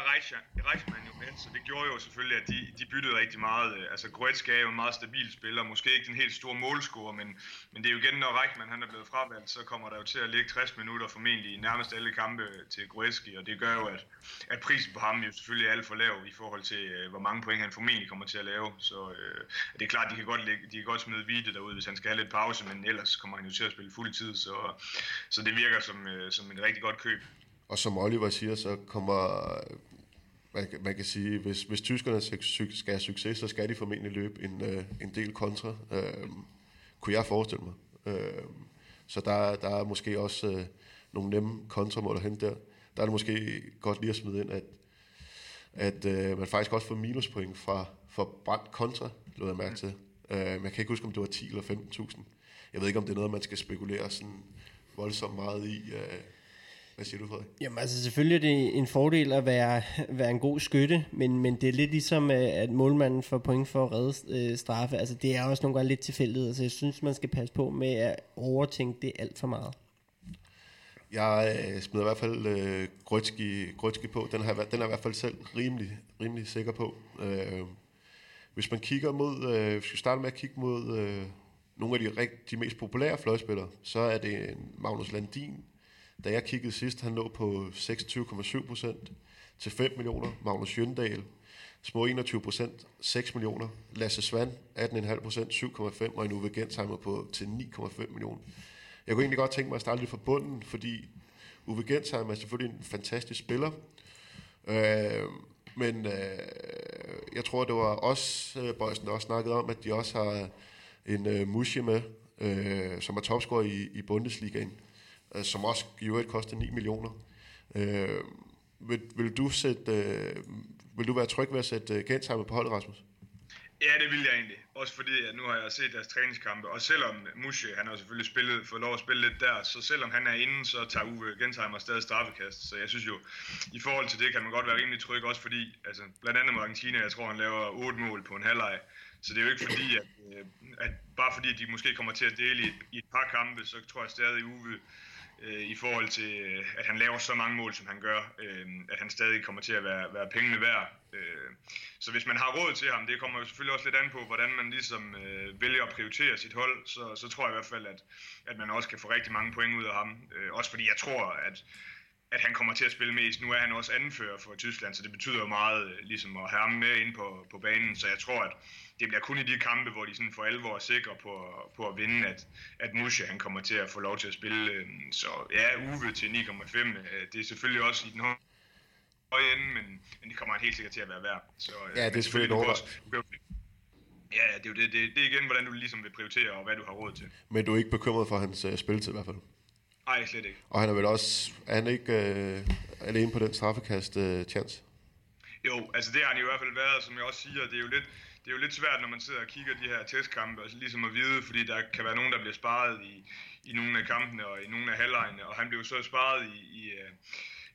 Reichmann jo med, så det gjorde jo selvfølgelig, at de, de byttede rigtig meget. Øh, altså Goretzka er jo en meget stabil spiller, måske ikke den helt store målscorer, men, men det er jo igen, når Reichmann han er blevet fravalgt, så kommer der jo til at ligge 60 minutter formentlig i nærmest alle kampe øh, til Goretzka, og det gør jo, at, at prisen på ham jo selvfølgelig er alt for lav i forhold til, øh, hvor mange point han formentlig kommer til at lave. Så øh, det er klart, de kan godt, lægge, de kan godt smide Vite derude, hvis han skal have lidt pause, men ellers kommer han jo til at spille fuld tid, så, så det virker som, øh, som et rigtig godt køb. Og som Oliver siger, så kommer... Man, man kan sige, hvis, hvis tyskerne skal have succes, så skal de formentlig løbe en, øh, en del kontra. Øh, kunne jeg forestille mig. Øh, så der, der er måske også øh, nogle nemme kontramål at hente der. Der er det måske godt lige at smide ind, at, at øh, man faktisk også får minuspoint fra, fra brændt kontra, lod jeg mærke til. Øh, man kan ikke huske, om det var 10 eller 15.000. Jeg ved ikke, om det er noget, man skal spekulere sådan voldsomt meget i. Øh, hvad siger du, Frederik? Jamen altså selvfølgelig er det en fordel at være, være en god skytte, men, men det er lidt ligesom, øh, at målmanden får point for at redde øh, straffe. Altså det er også nogle gange lidt tilfældigt, altså jeg synes, man skal passe på med at overtænke det alt for meget. Jeg øh, smider i hvert fald øh, Grøtski, Grøtski på. Den, har, den er i hvert fald selv rimelig, rimelig sikker på. Øh, hvis man kigger mod, øh, hvis vi starter med at kigge mod øh, nogle af de, rigt, de mest populære fløjspillere, så er det Magnus Landin. Da jeg kiggede sidst, han lå på 26,7 procent til 5 millioner. Magnus Jøndal, små 21 procent, 6 millioner. Lasse Svand, 18,5 procent, 7,5, og en Uwe Gensheimer på til 9,5 millioner. Jeg kunne egentlig godt tænke mig at starte lidt fra bunden, fordi Uwe Gensheimer er selvfølgelig en fantastisk spiller. Øh, men øh, jeg tror, det var os, øh, Bøjsen, der også snakkede om, at de også har en øh, Musche med, øh, som er topscorer i, i Bundesligaen, øh, som også i øvrigt koster 9 millioner. Øh, vil, vil, du sætte, øh, vil du være tryg ved at sætte øh, Gensheimer på holdet, Rasmus? Ja, det vil jeg egentlig. Også fordi, at nu har jeg set deres træningskampe, og selvom Musche, han har selvfølgelig spillet, fået lov at spille lidt der, så selvom han er inde, så tager Uwe Gensheimer stadig straffekast. Så jeg synes jo, i forhold til det kan man godt være rimelig tryg, også fordi, altså blandt andet mod Argentina, jeg tror, han laver 8 mål på en halvleg. Så det er jo ikke fordi, at, øh, at bare fordi de måske kommer til at dele i, i et par kampe, så tror jeg stadig Uwe, øh, i forhold til, øh, at han laver så mange mål, som han gør, øh, at han stadig kommer til at være, være pengene værd. Øh, så hvis man har råd til ham, det kommer jo selvfølgelig også lidt an på, hvordan man ligesom øh, vælger at prioritere sit hold, så, så tror jeg i hvert fald, at, at man også kan få rigtig mange point ud af ham. Øh, også fordi jeg tror, at at han kommer til at spille mest. Nu er han også anfører for Tyskland, så det betyder jo meget øh, ligesom at have ham med ind på, på banen. Så jeg tror, at det bliver kun i de kampe, hvor de sådan for alvor er sikre på, på at vinde, at, at Musche han kommer til at få lov til at spille. øh, Så ja, Uwe til 9,5, øh, det er selvfølgelig også i den høje ende, men, men det kommer han helt sikkert til at være værd. Så, øh, Ja, det er selvfølgelig en jo- Ja, det er jo det, det, det er igen, hvordan du ligesom vil prioritere, og hvad du har råd til. Men du er ikke bekymret for hans øh, spilletid i hvert fald? Nej, slet ikke. Og han er vel også, er han ikke øh, alene på den straffekast øh, chance? Jo, altså det har han i hvert fald været, som jeg også siger, det er jo lidt, det er jo lidt svært, når man sidder og kigger de her testkampe, og ligesom at vide, fordi der kan være nogen, der bliver sparet i, i nogle af kampene og i nogle af halvlejene, og han blev så sparet i, i øh,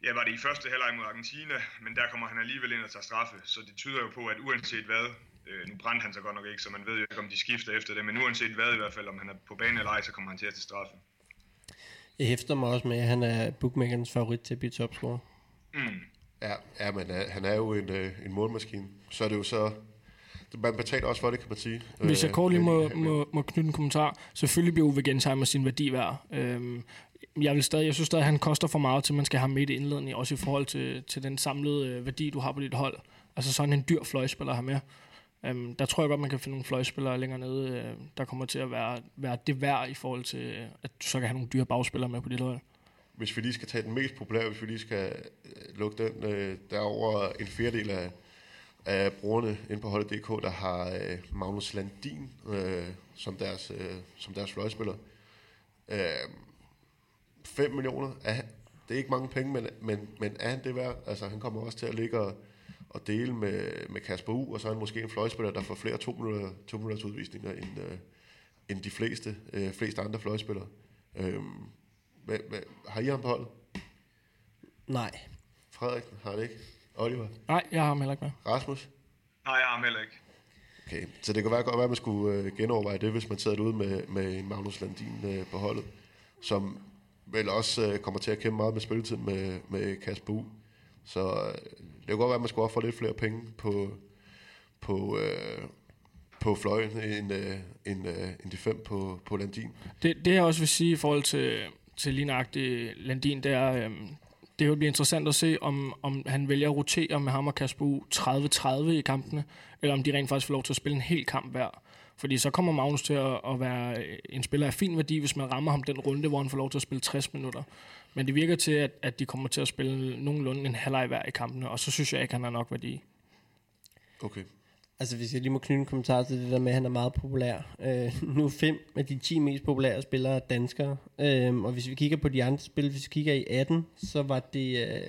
ja, var det i første halvleg mod Argentina, men der kommer han alligevel ind og tager straffe, så det tyder jo på, at uanset hvad, øh, nu brændte han sig godt nok ikke, så man ved jo ikke, om de skifter efter det, men uanset hvad i hvert fald, om han er på banen eller ej, så kommer han til at tage straffe. Jeg hæfter mig også med, at han er bookmakerens favorit til at blive topscorer. Mm. Ja, ja men øh, han er jo en, øh, en målmaskine. Så er det jo så... Man betaler også for det, kan man sige. Hvis jeg Øh, kort lige må, må, må knytte en kommentar. Selvfølgelig bliver Uwe Gensheimer sin værdi værd. Øhm, jeg, vil stadig, jeg synes stadig, at han koster for meget til, man skal have med i det indledende, også i forhold til, til den samlede øh, værdi, du har på dit hold. Altså sådan en dyr fløjspiller have med. Øhm, der tror jeg godt, man kan finde nogle fløjspillere længere nede, øh, der kommer til at være, være det værd i forhold til, at du så kan have nogle dyre bagspillere med på dit hold. Hvis vi lige skal tage den mest populære, hvis vi lige skal lukke den, øh, der er over en fjerdedel af, af brugerne inde på holdet.dk, der har øh, Magnus Landin øh, som deres, øh, som deres fløjspiller. Øh, 5 millioner, er, det er ikke mange penge, men, men, men er han det værd? Altså, han kommer også til at ligge og, at dele med, med Kasper U, og så er han måske en fløjspiller, der får flere to minutter, to minutters udvisninger end, øh, end de fleste, øh, fleste andre fløjspillere. Øh, hvad, hvad, har I ham på holdet? Nej. Frederik har det ikke? Oliver? Nej, jeg har ham heller ikke med. Rasmus? Nej, jeg har ham heller ikke. Okay, så det kan være godt være, at man skulle øh, genoverveje det, hvis man sidder derude med, med en Magnus Landin øh, på holdet, som vel også øh, kommer til at kæmpe meget med spilletid med, med Kasper U. Så øh, det kan godt være, at man skulle ofre lidt flere penge på, på, øh, på fløjen, end, øh, end, øh, end de fem på, på Landin. Det, det jeg også vil sige i forhold til, til lige nøjagtigt Landin, det er, øhm, det vil blive interessant at se, om, om han vælger at rotere med ham og Kasper U 30-30 i kampene, eller om de rent faktisk får lov til at spille en hel kamp hver. Fordi så kommer Magnus til at, at være øh, en spiller af fin værdi, hvis man rammer ham den runde, hvor han får lov til at spille 60 minutter. Men det virker til, at, at de kommer til at spille nogenlunde en halvleg hver i kampene, og så synes jeg ikke, han har nok værdi. Okay. Altså, hvis jeg lige må knytte en kommentar til det der med, at han er meget populær. Øh, nu er fem af de 10 mest populære spillere danskere. Øh, og hvis vi kigger på de andre spil, hvis vi kigger i 18, så var det øh,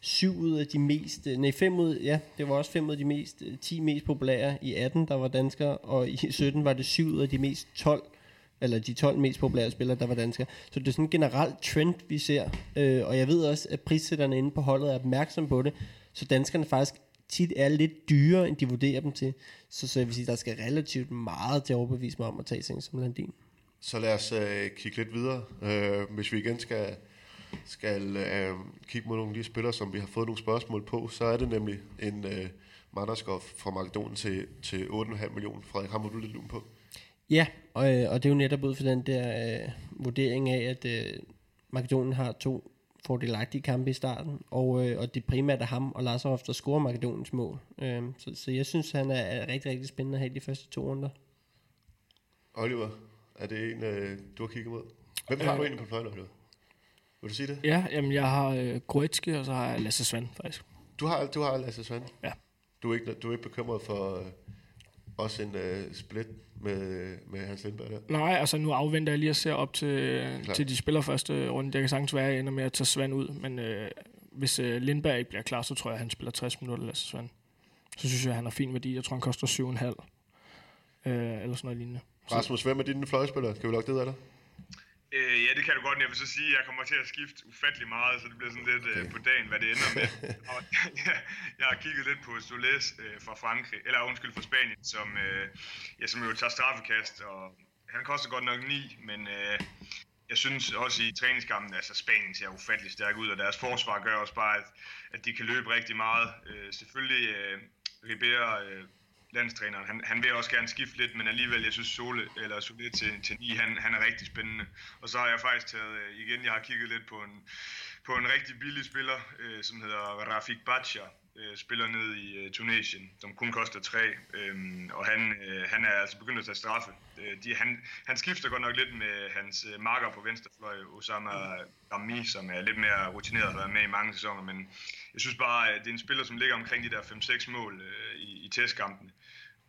syv ud af de mest... Øh, nej, fem ud... Ja, det var også fem ud af de mest... Øh, 10 mest populære i 18, der var danskere. Og i 17 var det syv ud af de mest 12 eller de 12 mest populære spillere, der var danskere. Så det er sådan en generel trend, vi ser. Øh, og jeg ved også, at prissætterne inde på holdet er opmærksom på det. Så danskerne faktisk tit er lidt dyrere, end de vurderer dem til. Så, så jeg vil sige, der skal relativt meget til at overbevise mig om at tage ting som Landin. Så lad os øh, kigge lidt videre. Øh, hvis vi igen skal, skal øh, kigge mod nogle af de spillere, som vi har fået nogle spørgsmål på, så er det nemlig en øh, Manderskov fra Makedonien til, til 8,5 millioner. Frederik, har du lidt lun på? Ja, og, øh, og det er jo netop ud for den der øh, vurdering af, at øh, Makedonien har to fordelagtige kampe i starten, og, øh, og det primært er ham og Lazarov, der scorer Makedoniens mål. Øh, så, så jeg synes, han er, er rigtig, rigtig spændende at have de første to runder. Oliver, er det en, øh, du har kigget mod? Hvem har du egentlig på fløjen, Oliver? Vil du sige det? Ja, jamen jeg har øh, Goretzke, og så har jeg Lasse Svand, faktisk. Du har, du har Lasse Svand? Ja. Du er ikke, du er ikke bekymret for øh, også en øh, split med, med Hans Lindberg der? Nej, altså nu afventer jeg lige at se op til, Klart. til de spiller første runde. Jeg kan sagtens være, at jeg ender med at tage Svand ud, men øh, hvis øh, Lindberg ikke bliver klar, så tror jeg, at han spiller 60 minutter, Lasse Svand. Så synes jeg, at han har fin værdi. Jeg tror, han koster 7,5. Øh, eller sådan noget lignende. Rasmus, hvem er dine fløjspillere? Skal vi lukke det af dig? Øh, ja, det kan du godt, men jeg vil så sige, at jeg kommer til at skifte ufattelig meget, så det bliver sådan lidt okay. øh, på dagen, hvad det ender med. (laughs) og, (laughs) ja, jeg har kigget lidt på Soles øh, fra Frankrig, eller undskyld, fra Spanien, som, øh, ja, som jo tager straffekast, og han koster godt nok 9, men øh, jeg synes også i træningskampen, altså Spanien ser ufattelig stærk ud, og deres forsvar gør også bare, at, at de kan løbe rigtig meget. Øh, selvfølgelig øh, Ribera, øh, landstræneren, han, han vil også gerne skifte lidt, men alligevel, jeg synes Sole, eller Sole til, til 9, han, han er rigtig spændende. Og så har jeg faktisk taget, øh, igen, jeg har kigget lidt på en, på en rigtig billig spiller, øh, som hedder Rafik Baccia, øh, spiller ned i øh, Tunesien, som kun koster 3, øh, og han, øh, han er altså begyndt at tage straffe. Øh, de, han, han skifter godt nok lidt med hans øh, marker på venstrefløj, Osama Rami, som er lidt mere rutineret og har været med i mange sæsoner, men jeg synes bare, at det er en spiller, som ligger omkring de der 5-6 mål øh, i, i testkampene.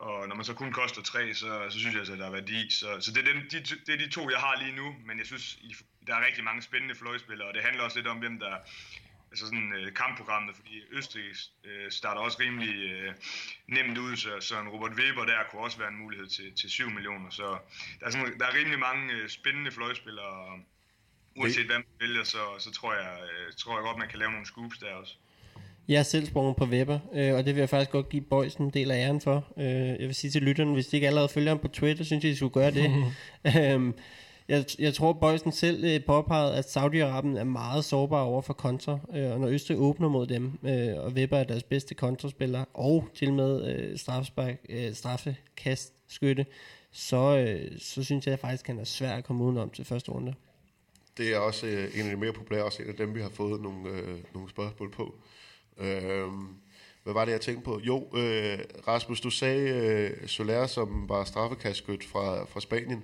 Og når man så kun koster 3, så, så synes jeg altså, at der er værdi. Så, så det, er den, de, det er de to, jeg har lige nu, men jeg synes, I- der er rigtig mange spændende fløjspillere, og det handler også lidt om, hvem der altså sådan øh, kampprogrammet, fordi Østrig øh, starter også rimelig øh, nemt ud, så, så en Robert Weber der kunne også være en mulighed til, til 7 millioner. Så der er, sådan, der er rimelig mange øh, spændende fløjspillere, uanset hvem man vælger, så, så tror, jeg, øh, tror jeg godt, man kan lave nogle scoops der også. Jeg er selv sprunget på Weber, øh, og det vil jeg faktisk godt give Boys en del af æren for. Øh, jeg vil sige til lytterne, hvis de ikke allerede følger ham på Twitter, synes jeg, de skulle gøre det. (laughs) øhm, jeg, jeg tror, Boysen selv øh, påpegede, at Saudi-Arabien er meget sårbar over for kontra, øh, og når Østrig åbner mod dem, øh, og Weber er deres bedste kontraspiller, og til med øh, straffespark, øh, straffekast skytte, så, øh, så synes jeg faktisk, at han er svær at komme udenom til første runde. Det er også øh, en af de mere populære, også en af dem, vi har fået nogle, øh, nogle spørgsmål på. Øh, hvad var det, jeg tænkte på? Jo, øh, Rasmus, du sagde øh, Soler, som var straffekastskyt fra, fra Spanien,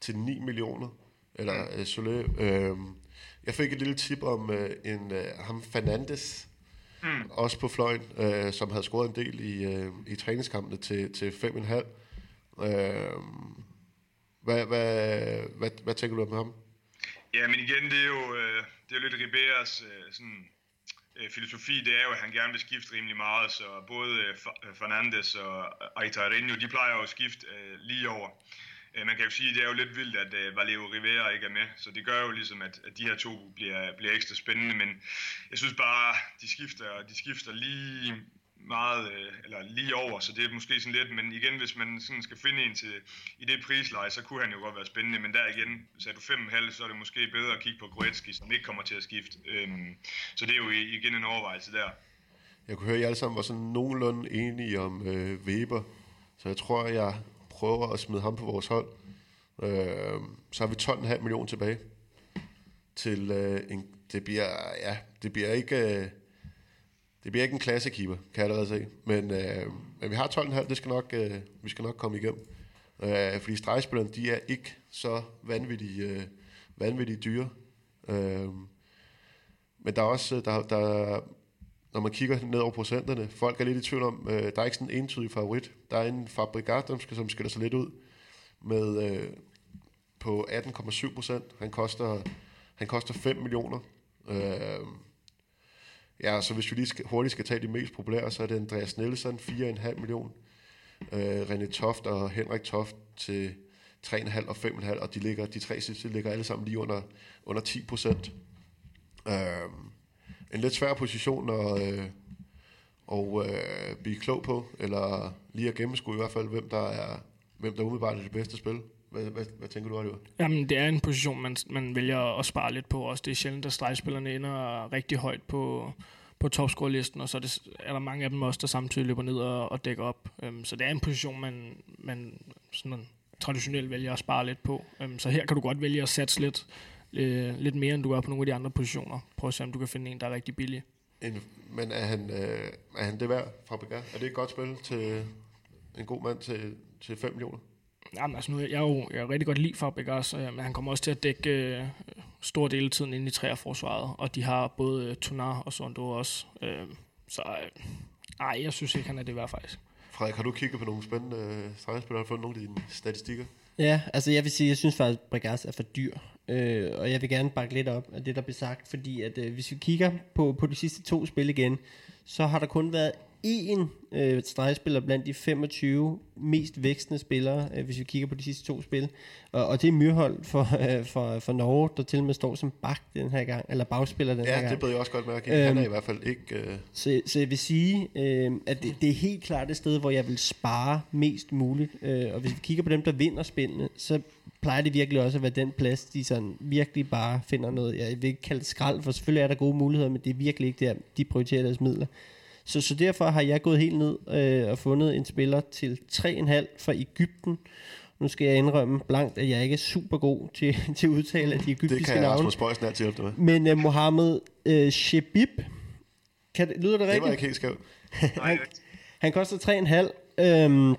til 9 millioner. Eller øh, Soler. Øh, jeg fik et lille tip om øh, en øh, ham Fernandes, mm. også på fløjen, øh, som havde scoret en del i, øh, i træningskampene til, til 5,5. Øh, hvad, hvad, hvad, hvad tænker du om ham? Ja, men igen, det er jo, øh, det er jo lidt Riberas øh, sådan, øh, filosofi, det er jo, at han gerne vil skifte rimelig meget, så både øh, øh Fernandes og Aitarinho, de plejer jo at skifte øh, lige over. Øh, man kan jo sige, at det er jo lidt vildt, at øh, Valeo Rivera ikke er med, så det gør jo ligesom, at, at de her to bliver, bliver ekstra spændende, men jeg synes bare, de skifter, de skifter lige meget, øh, eller lige over, så det er måske sådan lidt, men igen, hvis man sådan skal finde en til, i det prisleje, så kunne han jo godt være spændende, men der igen, så du 5,5, så er det måske bedre at kigge på Goretzki, som ikke kommer til at skifte. Øhm, så det er jo igen en overvejelse der. Jeg kunne høre, at I alle sammen var sådan nogenlunde enige om øh, Weber, så jeg tror, jeg prøver at smide ham på vores hold. Øh, så har vi 12,5 millioner tilbage til øh, en, det bliver, ja, det bliver ikke, øh, det bliver ikke en klassekeeper, kan jeg allerede se. Men, øh, men vi har 12,5, det skal nok, øh, vi skal nok komme igennem. Øh, fordi stregspillerne, de er ikke så vanvittige, øh, vanvittige dyre. Øh, men der er også, øh, der, der, når man kigger ned over procenterne, folk er lidt i tvivl om, øh, der er ikke sådan en entydig favorit. Der er en Fabrikat, som skiller sig lidt ud med øh, på 18,7 procent. Han koster, han koster 5 millioner. Øh, Ja, så hvis vi lige skal, hurtigt skal tage de mest populære, så er det Andreas Nielsen, 4,5 millioner. Øh, René Toft og Henrik Toft til 3,5 og 5,5, og de, ligger, de tre sidste ligger alle sammen lige under, under 10 procent. Øh, en lidt svær position at, øh, og, øh, blive klog på, eller lige at gennemskue i hvert fald, hvem der er, hvem der umiddelbart er det bedste spil. Hvad, hvad, hvad tænker du, Oliver? Jamen, det er en position, man, man vælger at spare lidt på også. Det er sjældent, at stregspillerne ender rigtig højt på, på topscore-listen, og så er, det, er der mange af dem også, der samtidig løber ned og, og dækker op. Um, så det er en position, man, man sådan traditionelt vælger at spare lidt på. Um, så her kan du godt vælge at satse lidt, øh, lidt mere, end du gør på nogle af de andre positioner. Prøv at se, om du kan finde en, der er rigtig billig. En, men er han, øh, er han det værd, Fabregas? Er det et godt spil til en god mand til, til 5 millioner? Jamen, altså nu, jeg er jo jeg er rigtig godt lide Fabregas, øh, men han kommer også til at dække øh, stor del af tiden ind i træerforsvaret, og de har både øh, Tunar og Sondo også. Øh, så øh, ej, jeg synes ikke, han er det værd faktisk. Frederik, har du kigget på nogle spændende øh, stregspillere og fået nogle af dine statistikker? Ja, altså jeg vil sige, jeg synes faktisk, at Bregas er for dyr. Øh, og jeg vil gerne bakke lidt op af det, der bliver sagt, fordi at øh, hvis vi kigger på, på de sidste to spil igen, så har der kun været én øh, stregspiller blandt de 25 mest vækstende spillere, øh, hvis vi kigger på de sidste to spil. Og, og det er Myrhold for, (laughs) øh, for, for Norge, der til og med står som bak den her gang, eller bagspiller den ja, her gang. Ja, det beder jeg også godt mærke. Øhm, Han er i hvert fald ikke... Øh... Så, så jeg vil sige, øh, at det, det er helt klart det sted, hvor jeg vil spare mest muligt. Øh, og hvis vi kigger på dem, der vinder spillene, så plejer det virkelig også at være den plads, de sådan virkelig bare finder noget. Jeg vil ikke kalde det skrald, for selvfølgelig er der gode muligheder, men det er virkelig ikke der, de prioriterer deres midler. Så, så derfor har jeg gået helt ned øh, og fundet en spiller til 3,5 fra Ægypten. Nu skal jeg indrømme blankt, at jeg ikke er super god til, (laughs) til at udtale af de egyptiske navne. Det kan jeg Rasmus Bøjsen altid hjælpe med. Men uh, Mohammed uh, Shebib, kan, lyder det rigtigt? Det var ikke helt skævt. han, han koster 3,5. Øhm,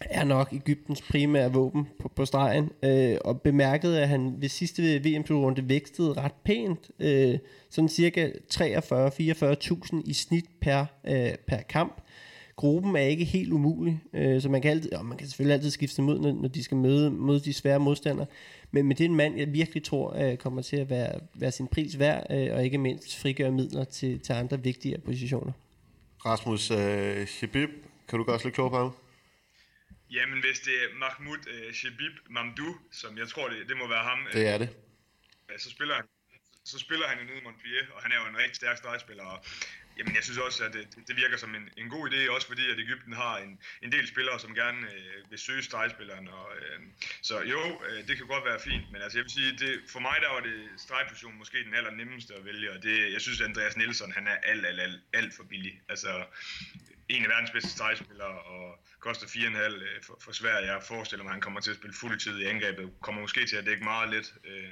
er nok Ægyptens primære våben på, på stregen, øh, og bemærkede, at han ved sidste VM-runde vækstede ret pænt, øh, sådan cirka 43-44.000 i snit per, øh, per kamp. Gruppen er ikke helt umulig, øh, så man kan, altid, og man kan selvfølgelig altid skifte mod, når, når de skal møde, møde de svære modstandere, men, men det er en mand, jeg virkelig tror øh, kommer til at være, være sin pris værd, øh, og ikke mindst frigøre midler til, til andre vigtige positioner. Rasmus øh, Shabib, kan du gøre os lidt klogere på ham? Jamen, hvis det er Mahmoud uh, Shabib Mamdou, som jeg tror, det, det må være ham. Det er det. Uh, så spiller han så spiller han jo nede i Montpellier, og han er jo en rigtig stærk stregspiller, og jamen, jeg synes også, at det, det virker som en, en god idé, også fordi at Ægypten har en, en del spillere, som gerne øh, vil søge stregspilleren, og, øh, så jo, øh, det kan godt være fint, men altså jeg vil sige, det, for mig der var det stregposition måske den aller nemmeste at vælge, og det, jeg synes, at Andreas Nielsen, han er alt, alt, alt, alt for billig, altså en af verdens bedste stregspillere, og koster 4,5 øh, for, for Sverige. Jeg forestiller mig, at han kommer til at spille fuldtid i angrebet. Kommer måske til at dække meget lidt. Øh,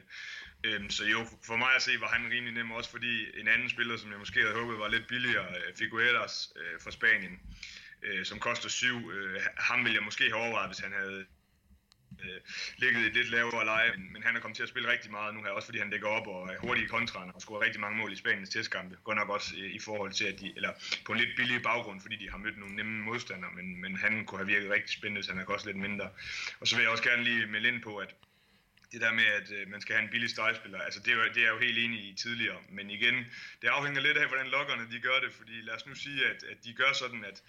øh, så jo, for mig at se, var han rimelig nem, også fordi en anden spiller, som jeg måske havde håbet var lidt billigere, øh, Figueras øh, fra Spanien, øh, som koster 7. Øh, ham ville jeg måske have overvejet, hvis han havde øh, ligget i et lidt lavere leje, men, men han er kommet til at spille rigtig meget nu her, også fordi han dækker op og er hurtig i kontraen og scorer rigtig mange mål i Spaniens testkampe. Godt nok også i, i forhold til, at de, eller på en lidt billig baggrund, fordi de har mødt nogle nemme modstandere, men, men han kunne have virket rigtig spændende, så han er også lidt mindre. Og så vil jeg også gerne lige melde ind på, at det der med, at øh, man skal have en billig stregspiller, altså det er, jo, det er jeg jo helt enig i tidligere, men igen, det afhænger lidt af, hvordan lokkerne de gør det, fordi lad os nu sige, at, at de gør sådan, at,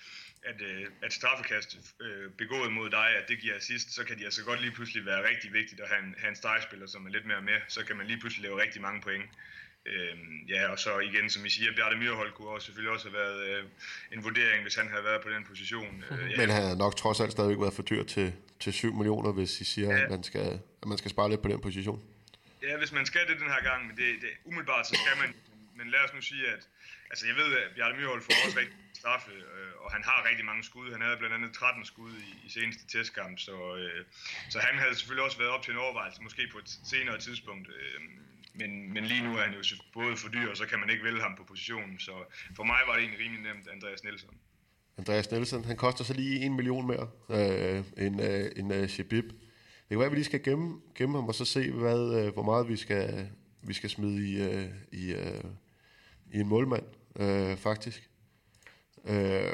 at, øh, at straffekast øh, begået mod dig, at det giver assist, så kan de altså godt lige pludselig være rigtig vigtigt at have en, have en stregspiller, som er lidt mere med, så kan man lige pludselig lave rigtig mange point. Øhm, ja, og så igen, som I siger, Bjarne Myrhold kunne også selvfølgelig også have været øh, en vurdering, hvis han havde været på den position. Øh, (laughs) ja. Men han havde nok trods alt stadigvæk været for dyr til, til 7 millioner, hvis I siger, ja. at, man skal, at man skal spare lidt på den position. Ja, hvis man skal det den her gang, men det, det, umiddelbart så skal man, men lad os nu sige, at altså jeg ved, at Bjarne Myrhold får også rigtig straffe, øh, og han har rigtig mange skud. Han havde blandt andet 13 skud i, i seneste testkamp, så, øh, så han havde selvfølgelig også været op til en overvejelse, måske på et senere tidspunkt. Øh, men, men lige nu er han jo både for dyr, og så kan man ikke vælge ham på positionen. Så for mig var det egentlig rimelig nemt, Andreas Nielsen. Andreas Nielsen, han koster så lige en million mere øh, end, øh, end øh, Shabib. Det kan være, at vi lige skal gemme, gemme ham og så se, hvad, øh, hvor meget vi skal, vi skal smide i, øh, i, øh, i en målmand, øh, faktisk. Øh,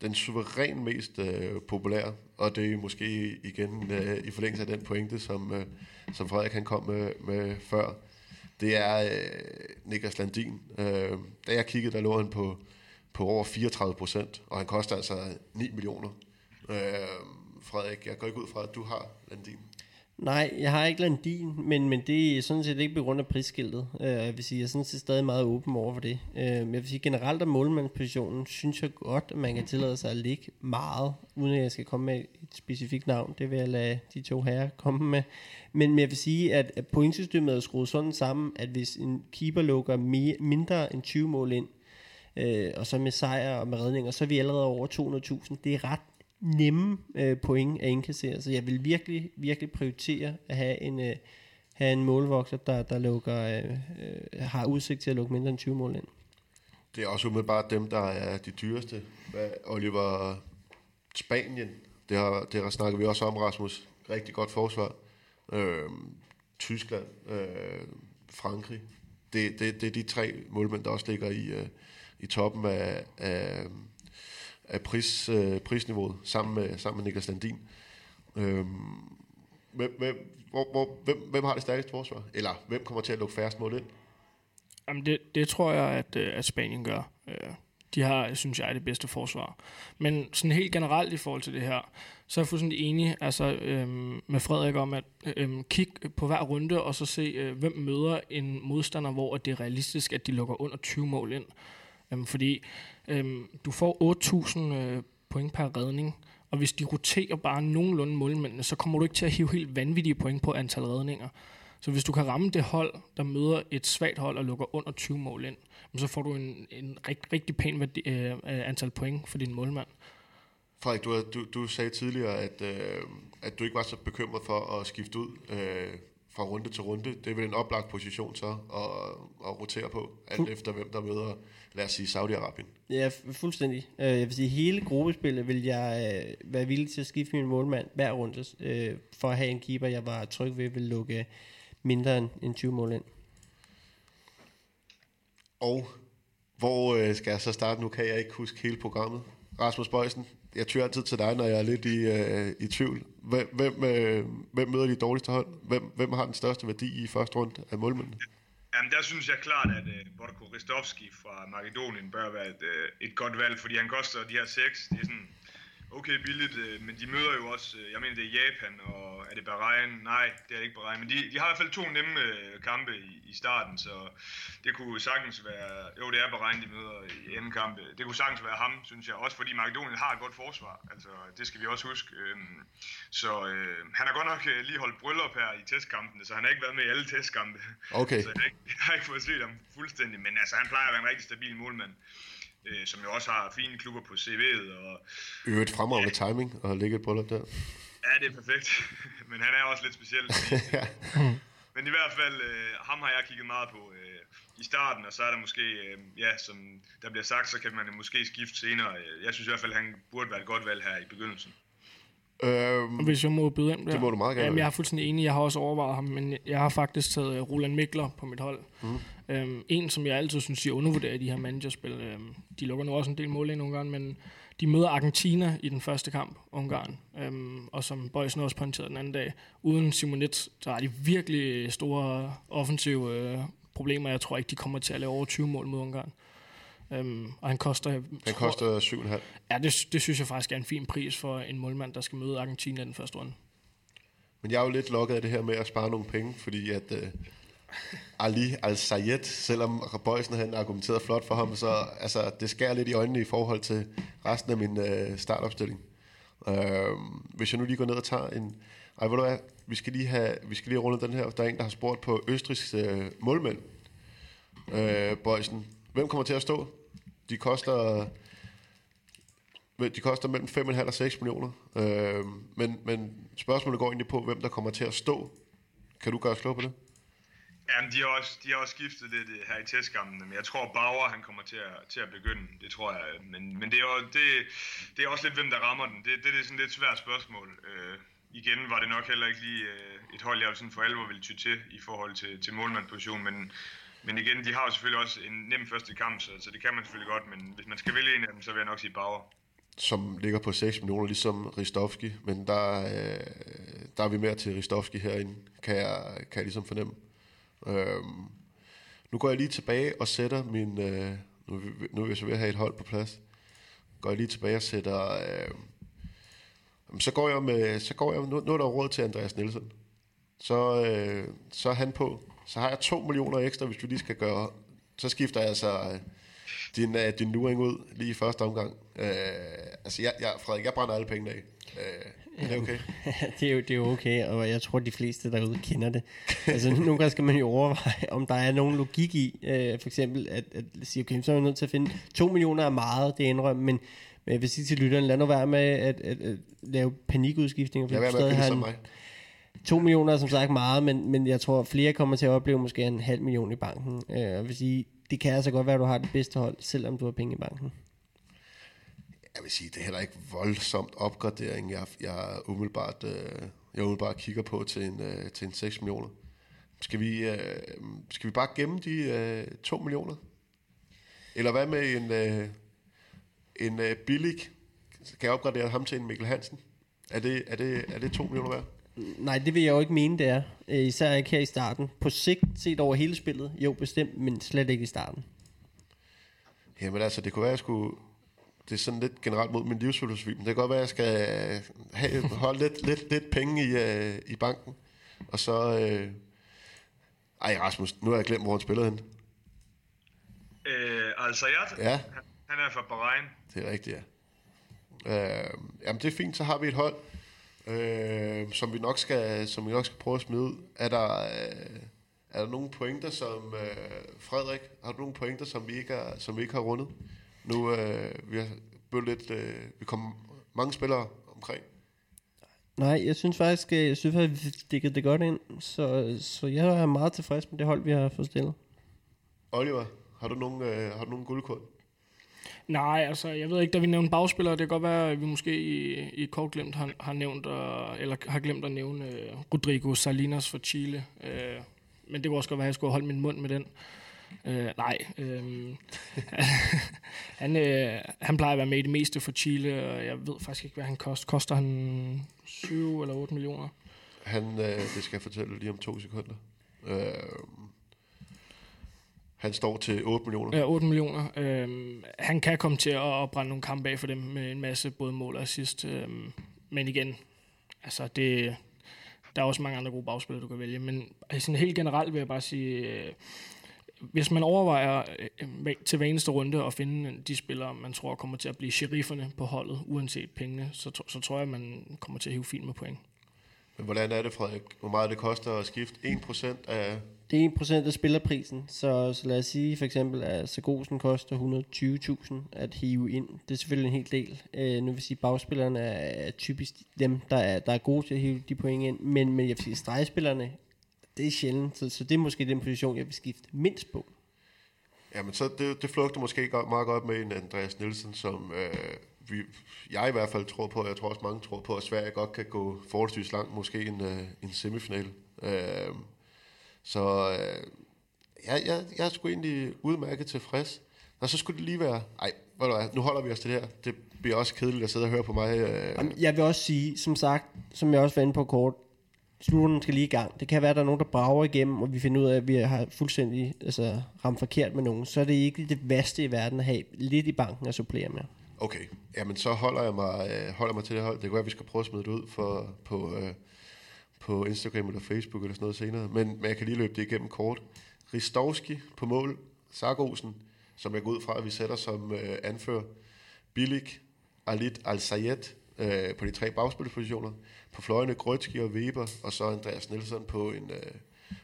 den suveræn mest øh, populære, og det er måske igen øh, i forlængelse af den pointe, som, øh, som Frederik han kom med, med før, det er øh, Niklas Landin. Øh, da jeg kiggede, der lå han på, på over 34 procent, og han koster altså 9 millioner. Øh, Frederik, jeg går ikke ud fra, at du har Landin. Nej, jeg har ikke Landin, men, men det er sådan set ikke på grund af prisskiltet. Uh, jeg vil sige, jeg er sådan set stadig meget åben over for det. Uh, jeg vil sige, generelt om målmandspositionen, synes jeg godt, at man kan tillade sig at ligge meget, uden at jeg skal komme med et specifikt navn. Det vil jeg lade de to herrer komme med. Men, men jeg vil sige, at, at pointsystemet er skruet sådan sammen, at hvis en keeper lukker mere, mindre end 20 mål ind, uh, og så med sejr og med redninger, så er vi allerede over 200.000. Det er ret nemme øh, point at indkassere. Så jeg vil virkelig, virkelig prioritere at have en, øh, have en målvokser, der, der lukker, øh, øh, har udsigt til at lukke mindre end 20 mål ind. Det er også umiddelbart dem, der er de dyreste. Oliver Spanien, det har, det har snakket vi også om, Rasmus. Rigtig godt forsvar. Øh, Tyskland, øh, Frankrig. Det, det, det er de tre målmænd, der også ligger i, øh, i toppen af, af af pris, øh, prisniveauet sammen med, sammen med Niklas Landin. Øhm, hvem, hvem, hvor, hvor, hvem, hvem har det stærkeste forsvar? Eller hvem kommer til at lukke færrest mål ind? Jamen det, det tror jeg, at, øh, at Spanien gør. Øh, de har, synes jeg, det bedste forsvar. Men sådan helt generelt i forhold til det her, så er jeg fuldstændig enig altså, øhm, med Frederik om at øhm, kigge på hver runde, og så se, øh, hvem møder en modstander, hvor det er realistisk, at de lukker under 20 mål ind. Øhm, fordi øhm, du får 8.000 øh, point per redning, og hvis de roterer bare nogenlunde målmændene, så kommer du ikke til at hive helt vanvittige point på antal redninger. Så hvis du kan ramme det hold, der møder et svagt hold og lukker under 20 mål ind, så får du en, en rigtig, rigtig pæn værdi, øh, øh, antal point for din målmand. Frederik, du, du, du sagde tidligere, at, øh, at du ikke var så bekymret for at skifte ud øh, fra runde til runde. Det er vel en oplagt position så at, at rotere på, alt efter hvem der møder, lad os sige, Saudi-Arabien. Ja, fuldstændig. Øh, jeg vil sige, hele gruppespillet vil jeg øh, være villig til at skifte min målmand hver runde, øh, for at have en keeper, jeg var tryg ved, vil lukke mindre end 20 mål ind. Og hvor skal jeg så starte? Nu kan jeg ikke huske hele programmet. Rasmus Bøjsen, jeg tyrer altid til dig, når jeg er lidt i, øh, i tvivl. Hvem, hvem, øh, hvem møder de dårligste hold? Hvem, hvem har den største værdi i første runde af målmændene? Jamen, der synes jeg klart, at øh, Borko Ristovski fra Makedonien bør være et, øh, et godt valg, fordi han koster de her seks. Det er sådan okay billigt, uh, men de møder jo også, uh, jeg mener det er Japan, og er det Bahrain? Nej, det er ikke Bahrain, men de, de har i hvert fald to nemme uh, kampe i, i starten, så det kunne sagtens være, jo det er Bahrain, de møder i anden kampe, det kunne sagtens være ham, synes jeg, også fordi Makedonien har et godt forsvar, altså det skal vi også huske. Uh, så han har godt nok lige holdt bryllup her i testkampene, så han har ikke været med i alle testkampe. Okay. Så jeg har, ikke, (laughs) jeg har ikke fået set ham fuldstændig, men altså han plejer at være en rigtig stabil målmand øh, som jo også har fine klubber på CV'et. Og, Øvrigt fremragende ja. timing at lægge et bryllup der. Ja, det er perfekt. (laughs) Men han er også lidt speciel. (laughs) Men i hvert fald, øh, ham har jeg kigget meget på øh, i starten, og så er der måske, øh, ja, som der bliver sagt, så kan man måske skifte senere. Jeg synes i hvert fald, han burde være et godt valg her i begyndelsen. Øhm, Hvis jeg må byde ind der. Det må du meget gerne. Jamen, jeg er fuldstændig enig. Jeg har også overvejet ham, men jeg har faktisk taget øh, Roland Mikler på mit hold. Mm. Øhm, en, som jeg altid synes, jeg undervurderer i de her managerspil. Øhm, de lukker nu også en del mål ind nogle gange, men de møder Argentina i den første kamp, Ungarn, øhm, og som Bøjsen også pointerede den anden dag. Uden Simonet, så har de virkelig store offensive øh, problemer. Jeg tror ikke, de kommer til at lave over 20 mål mod Ungarn. Øhm, og han koster... Han koster 7,5. Ja, det, det synes jeg faktisk er en fin pris for en målmand, der skal møde Argentina i den første runde. Men jeg er jo lidt lokket af det her med at spare nogle penge, fordi at uh, Ali Al-Sayed, selvom Bøjsen han argumenteret flot for ham, så altså, det skærer lidt i øjnene i forhold til resten af min uh, startopstilling. Uh, hvis jeg nu lige går ned og tager en... Ej, ved du hvad? Vi skal lige have, vi skal lige runde den her. Der er en, der har spurgt på Østrigs uh, målmænd. Uh, Bøjsen. Hvem kommer til at stå? De koster de koster mellem 5,5 og 6 millioner. Øh, men, men spørgsmålet går egentlig på, hvem der kommer til at stå. Kan du gøre os klog på det? Jamen, de har også, de har også skiftet lidt øh, her i testkampen, men jeg tror, Bauer han kommer til at, til at begynde. Det tror jeg. Øh, men, men det, er jo, det, det er også lidt, hvem der rammer den. Det, det, det er sådan lidt svært spørgsmål. Øh, igen var det nok heller ikke lige øh, et hold, jeg sådan for alvor ville ty til i forhold til, til målmandsposition, men, men igen, de har jo selvfølgelig også en nem første kamp, så, så det kan man selvfølgelig godt, men hvis man skal vælge en af dem, så vil jeg nok sige Bauer. Som ligger på 6 millioner, ligesom Ristovski, men der, øh, der er vi mere til Ristovski herinde, kan jeg, kan jeg ligesom fornemme. Øhm, nu går jeg lige tilbage og sætter min, øh, nu, nu er jeg så ved at have et hold på plads, går jeg lige tilbage og sætter, øh, så går jeg med, så går jeg, nu, nu er der råd til Andreas Nielsen, så, øh, så er han på, så har jeg 2 millioner ekstra, hvis vi lige skal gøre, så skifter jeg altså øh, din, uh, din luring ud lige i første omgang. Uh, altså, jeg, jeg, Frederik, jeg brænder alle pengene af. Uh, er det okay? (laughs) det, er jo, det er jo okay, og jeg tror, de fleste derude kender det. altså, nogle gange skal man jo overveje, om der er nogen logik i, uh, for eksempel at, at sige, okay, så er vi nødt til at finde, 2 millioner er meget, det indrømmer, men men jeg vil sige til lytteren, lad nu være med at, at, at lave panikudskiftninger. Vil være med at mig. 2 millioner er som sagt meget, men, men jeg tror, flere kommer til at opleve måske en halv million i banken. Øh, jeg vil sige, det kan altså godt være, at du har det bedste hold, selvom du har penge i banken. Jeg vil sige, det er heller ikke voldsomt opgradering, jeg, jeg, umiddelbart, øh, jeg umiddelbart kigger på til en, øh, til en 6 millioner. Skal vi, øh, skal vi bare gemme de øh, 2 millioner? Eller hvad med en, øh, en øh, billig? Kan jeg opgradere ham til en Mikkel Hansen? Er det, er det, er det 2 millioner værd? Nej, det vil jeg jo ikke mene, det er. Øh, især ikke her i starten. På sigt set over hele spillet, jo bestemt, men slet ikke i starten. Jamen altså, det kunne være, at jeg skulle... Det er sådan lidt generelt mod min livsfilosofi, men det kan godt være, at jeg skal have, holde lidt, lidt, lidt penge i, uh, i banken. Og så... Uh... Ej, Rasmus, nu har jeg glemt, hvor han spillede hen. Øh, altså, jeg, ja. han, han er fra Bahrain. Det er rigtigt, ja. Uh, jamen, det er fint, så har vi et hold, øh, som, vi nok skal, som vi nok skal prøve at smide ud. Er der, øh, er der nogle pointer, som... Øh, Frederik, har du nogle pointer, som vi ikke, er, som vi ikke har rundet? Nu øh, vi har lidt... Øh, vi kommer mange spillere omkring. Nej, jeg synes faktisk, jeg synes faktisk, vi dækkede det godt ind. Så, så jeg er meget tilfreds med det hold, vi har fået stillet. Oliver, har du nogle, øh, har du nogle guldkort? Nej, altså, jeg ved ikke, da vi nævnte bagspillere, det kan godt være, at vi måske i, i kort glemt har, har nævnt, uh, eller har glemt at nævne uh, Rodrigo Salinas fra Chile. Uh, men det kunne også godt være, at jeg skulle holde min mund med den. Uh, nej, uh, (laughs) han, uh, han plejer at være med i det meste for Chile, og jeg ved faktisk ikke, hvad han koster. Koster han 7 eller 8 millioner? Han, uh, det skal jeg fortælle lige om to sekunder. Uh, han står til 8 millioner. Ja, 8 millioner. Øhm, han kan komme til at brænde nogle kampe af for dem med en masse både mål og assist. Øhm, men igen, altså det, der er også mange andre gode bagspillere, du kan vælge. Men sådan helt generelt vil jeg bare sige, øh, hvis man overvejer øh, til hver eneste runde at finde de spillere, man tror kommer til at blive sherifferne på holdet, uanset pengene, så, så tror jeg, man kommer til at hive fint med point. Men hvordan er det, Frederik? Hvor meget det koster at skifte 1% af... Det er 1% af spillerprisen, så, så lad os sige for eksempel, at Sagosen koster 120.000 at hive ind. Det er selvfølgelig en hel del. Øh, nu vil sige, at bagspillerne er typisk dem, der er, der er gode til at hive de point ind, men, men jeg vil sige, stregspillerne, det er sjældent, så, så det er måske den position, jeg vil skifte mindst på. Jamen, så det, det flugter måske meget godt med en Andreas Nielsen, som øh, vi, jeg i hvert fald tror på, og jeg tror også mange tror på, at Sverige godt kan gå forholdsvis langt, måske en, øh, en semifinal. Øh, så uh, ja, jeg, jeg er sgu egentlig udmærket tilfreds. Og så skulle det lige være, ej, ved du hvad, nu holder vi os til det her. Det bliver også kedeligt at sidde og høre på mig. Øh, Jamen, jeg vil også sige, som sagt, som jeg også var inde på kort, slutterne skal lige i gang. Det kan være, at der er nogen, der brager igennem, og vi finder ud af, at vi har fuldstændig altså, ramt forkert med nogen. Så er det ikke det værste i verden at have lidt i banken at supplere med. Okay, jamen så holder jeg mig, øh, holder mig til det hold. Det kan være, at vi skal prøve at smide det ud for, på, øh, på Instagram eller Facebook eller sådan noget senere. Men, men jeg kan lige løbe det igennem kort. Ristovski på mål. Sargosen, som jeg går ud fra, at vi sætter som øh, anfører. Bilik, Alit Al-Sayed øh, på de tre bagspilspositioner. På fløjene Grøtski og Weber, og så Andreas Nielsen på en, øh,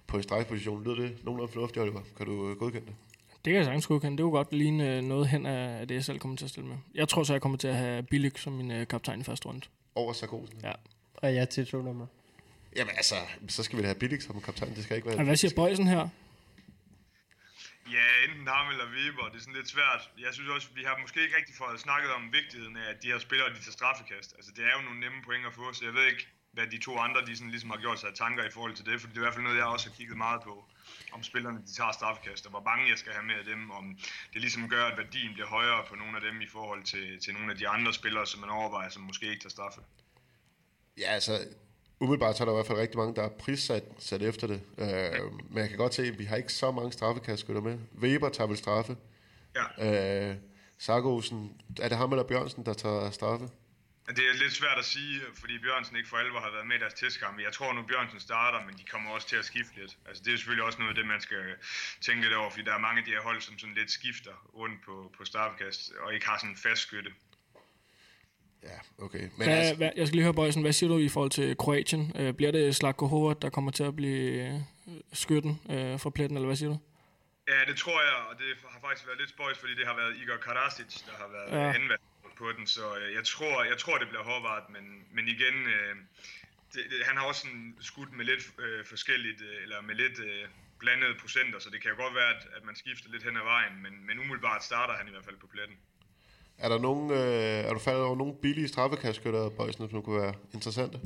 på en stregposition. Lyder det nogenlunde fornuftigt, Oliver? Kan du øh, godkende det? Det kan jeg sagtens godkende. Det kunne godt ligne øh, noget hen af det, jeg selv kommer til at stille med. Jeg tror så, jeg kommer til at have Billig som min øh, kaptajn i første runde. Over Sargosen? Ja. Og jeg tilslutter mig. Jamen altså, så skal vi da have Bilik som kaptajn. Det skal ikke være... Og hvad siger Bøjsen her? Ja, enten ham eller Weber, det er sådan lidt svært. Jeg synes også, vi har måske ikke rigtig fået snakket om vigtigheden af, at de her spillere, de tager straffekast. Altså, det er jo nogle nemme point at få, så jeg ved ikke, hvad de to andre, de sådan ligesom har gjort sig af tanker i forhold til det, for det er i hvert fald noget, jeg også har kigget meget på, om spillerne, de tager straffekast, og hvor mange jeg skal have med af dem, om det ligesom gør, at værdien bliver højere på nogle af dem i forhold til, til nogle af de andre spillere, som man overvejer, som måske ikke tager straffe. Ja, altså, umiddelbart så er der i hvert fald rigtig mange, der er prissat sat efter det. Øh, men jeg kan godt se, at vi har ikke så mange straffekastskytter med. Weber tager vel straffe. Ja. Øh, Sargosen, er det ham eller Bjørnsen, der tager straffe? Det er lidt svært at sige, fordi Bjørnsen ikke for alvor har været med i deres testkampe. Jeg tror nu, Bjørnsen starter, men de kommer også til at skifte lidt. Altså, det er selvfølgelig også noget af det, man skal tænke lidt over, fordi der er mange af de her hold, som sådan lidt skifter rundt på, på straffekast, og ikke har sådan en fast skytte. Ja, okay. Men Hvad, altså, hvad, jeg skal lige høre, Bøjsen, hvad siger du i forhold til Kroatien? Øh, bliver det Slatko Howard, der kommer til at blive øh, skytten øh, for pletten, eller hvad siger du? Ja, det tror jeg, og det har faktisk været lidt spøjs, fordi det har været Igor Karasic, der har været Ja. anvalgt på den, så øh, jeg tror, jeg tror det bliver Horvath, men, men igen, øh, det, det, han har også sådan skudt med lidt øh, forskelligt, øh, eller med lidt øh, blandede procenter, så det kan jo godt være, at, at man skifter lidt hen ad vejen, men, men umiddelbart starter han i hvert fald på pletten. Er, der nogen, øh, er du faldet over nogle billige straffekastskytter, Bøjsen, som kunne være interessante?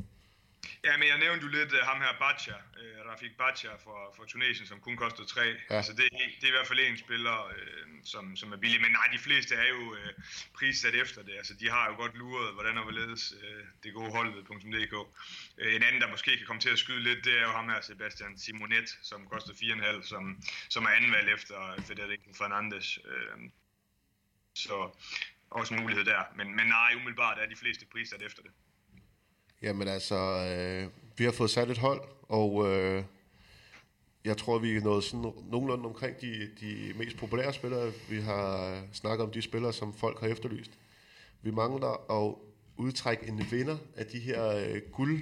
Ja, men jeg nævnte jo lidt uh, ham her Bacha, uh, Rafik Bacha fra, fra Tunesien, som kun koster 3. Ja. Altså det, det er i hvert fald en spiller, uh, som, som er billig. Men nej, de fleste er jo uh, prissat efter det. Altså de har jo godt luret, hvordan og hvorledes uh, det gode hold ved .dk. Uh, en anden, der måske kan komme til at skyde lidt, det er jo ham her Sebastian Simonet, som koster 4,5, som, som er anvalgt efter Federico Fernandes. Uh, så også en mulighed der. Men, men nej, umiddelbart er de fleste prissat efter det. Jamen altså, øh, vi har fået sat et hold, og øh, jeg tror, vi er nået sådan nogenlunde omkring de, de mest populære spillere. Vi har snakket om de spillere, som folk har efterlyst. Vi mangler at udtrække en vinder af de her øh, guld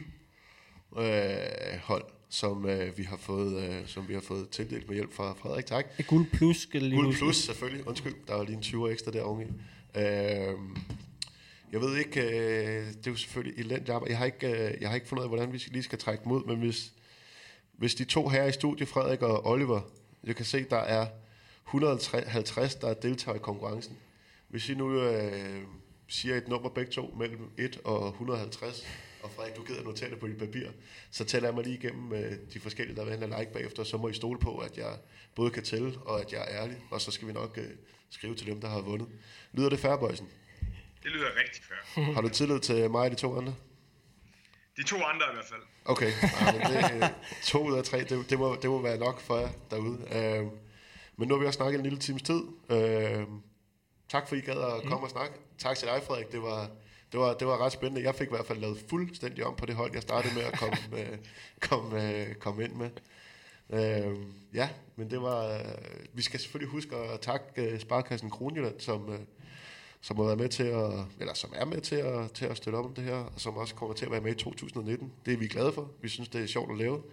øh, hold, som øh, vi har fået, øh, som vi har fået tildelt med hjælp fra Frederik. Tak. Et guld plus skal lige Guld plus, selvfølgelig. Undskyld, der var lige en 20 ekstra der oveni. Øh, jeg ved ikke, øh, det er jo selvfølgelig elendigt arbejde. Jeg har ikke, øh, jeg har ikke fundet ud af, hvordan vi lige skal trække dem ud, men hvis, hvis de to her i studiet, Frederik og Oliver, jeg kan se, der er 150, der deltager i konkurrencen. Hvis I nu øh, siger et nummer begge to mellem 1 og 150, og Frederik, du gider notere det på dit papir, så tæller jeg mig lige igennem øh, de forskellige, der vil have like bagefter, så må I stole på, at jeg både kan tælle, og at jeg er ærlig, og så skal vi nok øh, skrive til dem, der har vundet. Lyder det fair, Bøjsen? Det lyder rigtig fair. (laughs) Har du tillid til mig og de to andre? De to andre i hvert fald. Okay, ja, men det, øh, to ud af tre, det, det, må, det må være nok for jer derude. Øh, men nu har vi også snakket en lille times tid. Øh, tak for, I gad at komme og snakke. Tak til dig, Frederik. Det var, det, var, det var ret spændende. Jeg fik i hvert fald lavet fuldstændig om på det hold, jeg startede med at komme, (laughs) øh, komme, øh, komme ind med. Øh, ja, men det var... Øh, vi skal selvfølgelig huske at takke øh, Sparkassen Kronjylland, som... Øh, som har været med til at, eller som er med til at, til at støtte op om det her, og som også kommer til at være med i 2019. Det er vi glade for. Vi synes, det er sjovt at lave.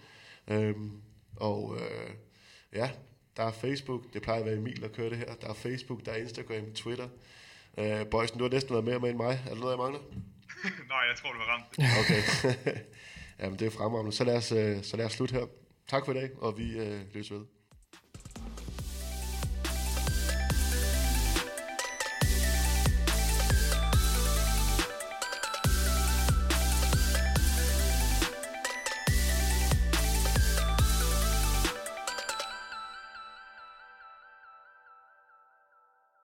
Øhm, og øh, ja, der er Facebook. Det plejer at være Emil, der kører det her. Der er Facebook, der er Instagram, Twitter. Øh, Boysen, du har næsten været mere med end mig. Er der noget, jeg mangler? (laughs) Nej, jeg tror, du har ramt det. (laughs) Okay. (laughs) Jamen, det er fremragende. Så lad os, øh, så lad os slutte her. Tak for i dag, og vi øh, løs ved.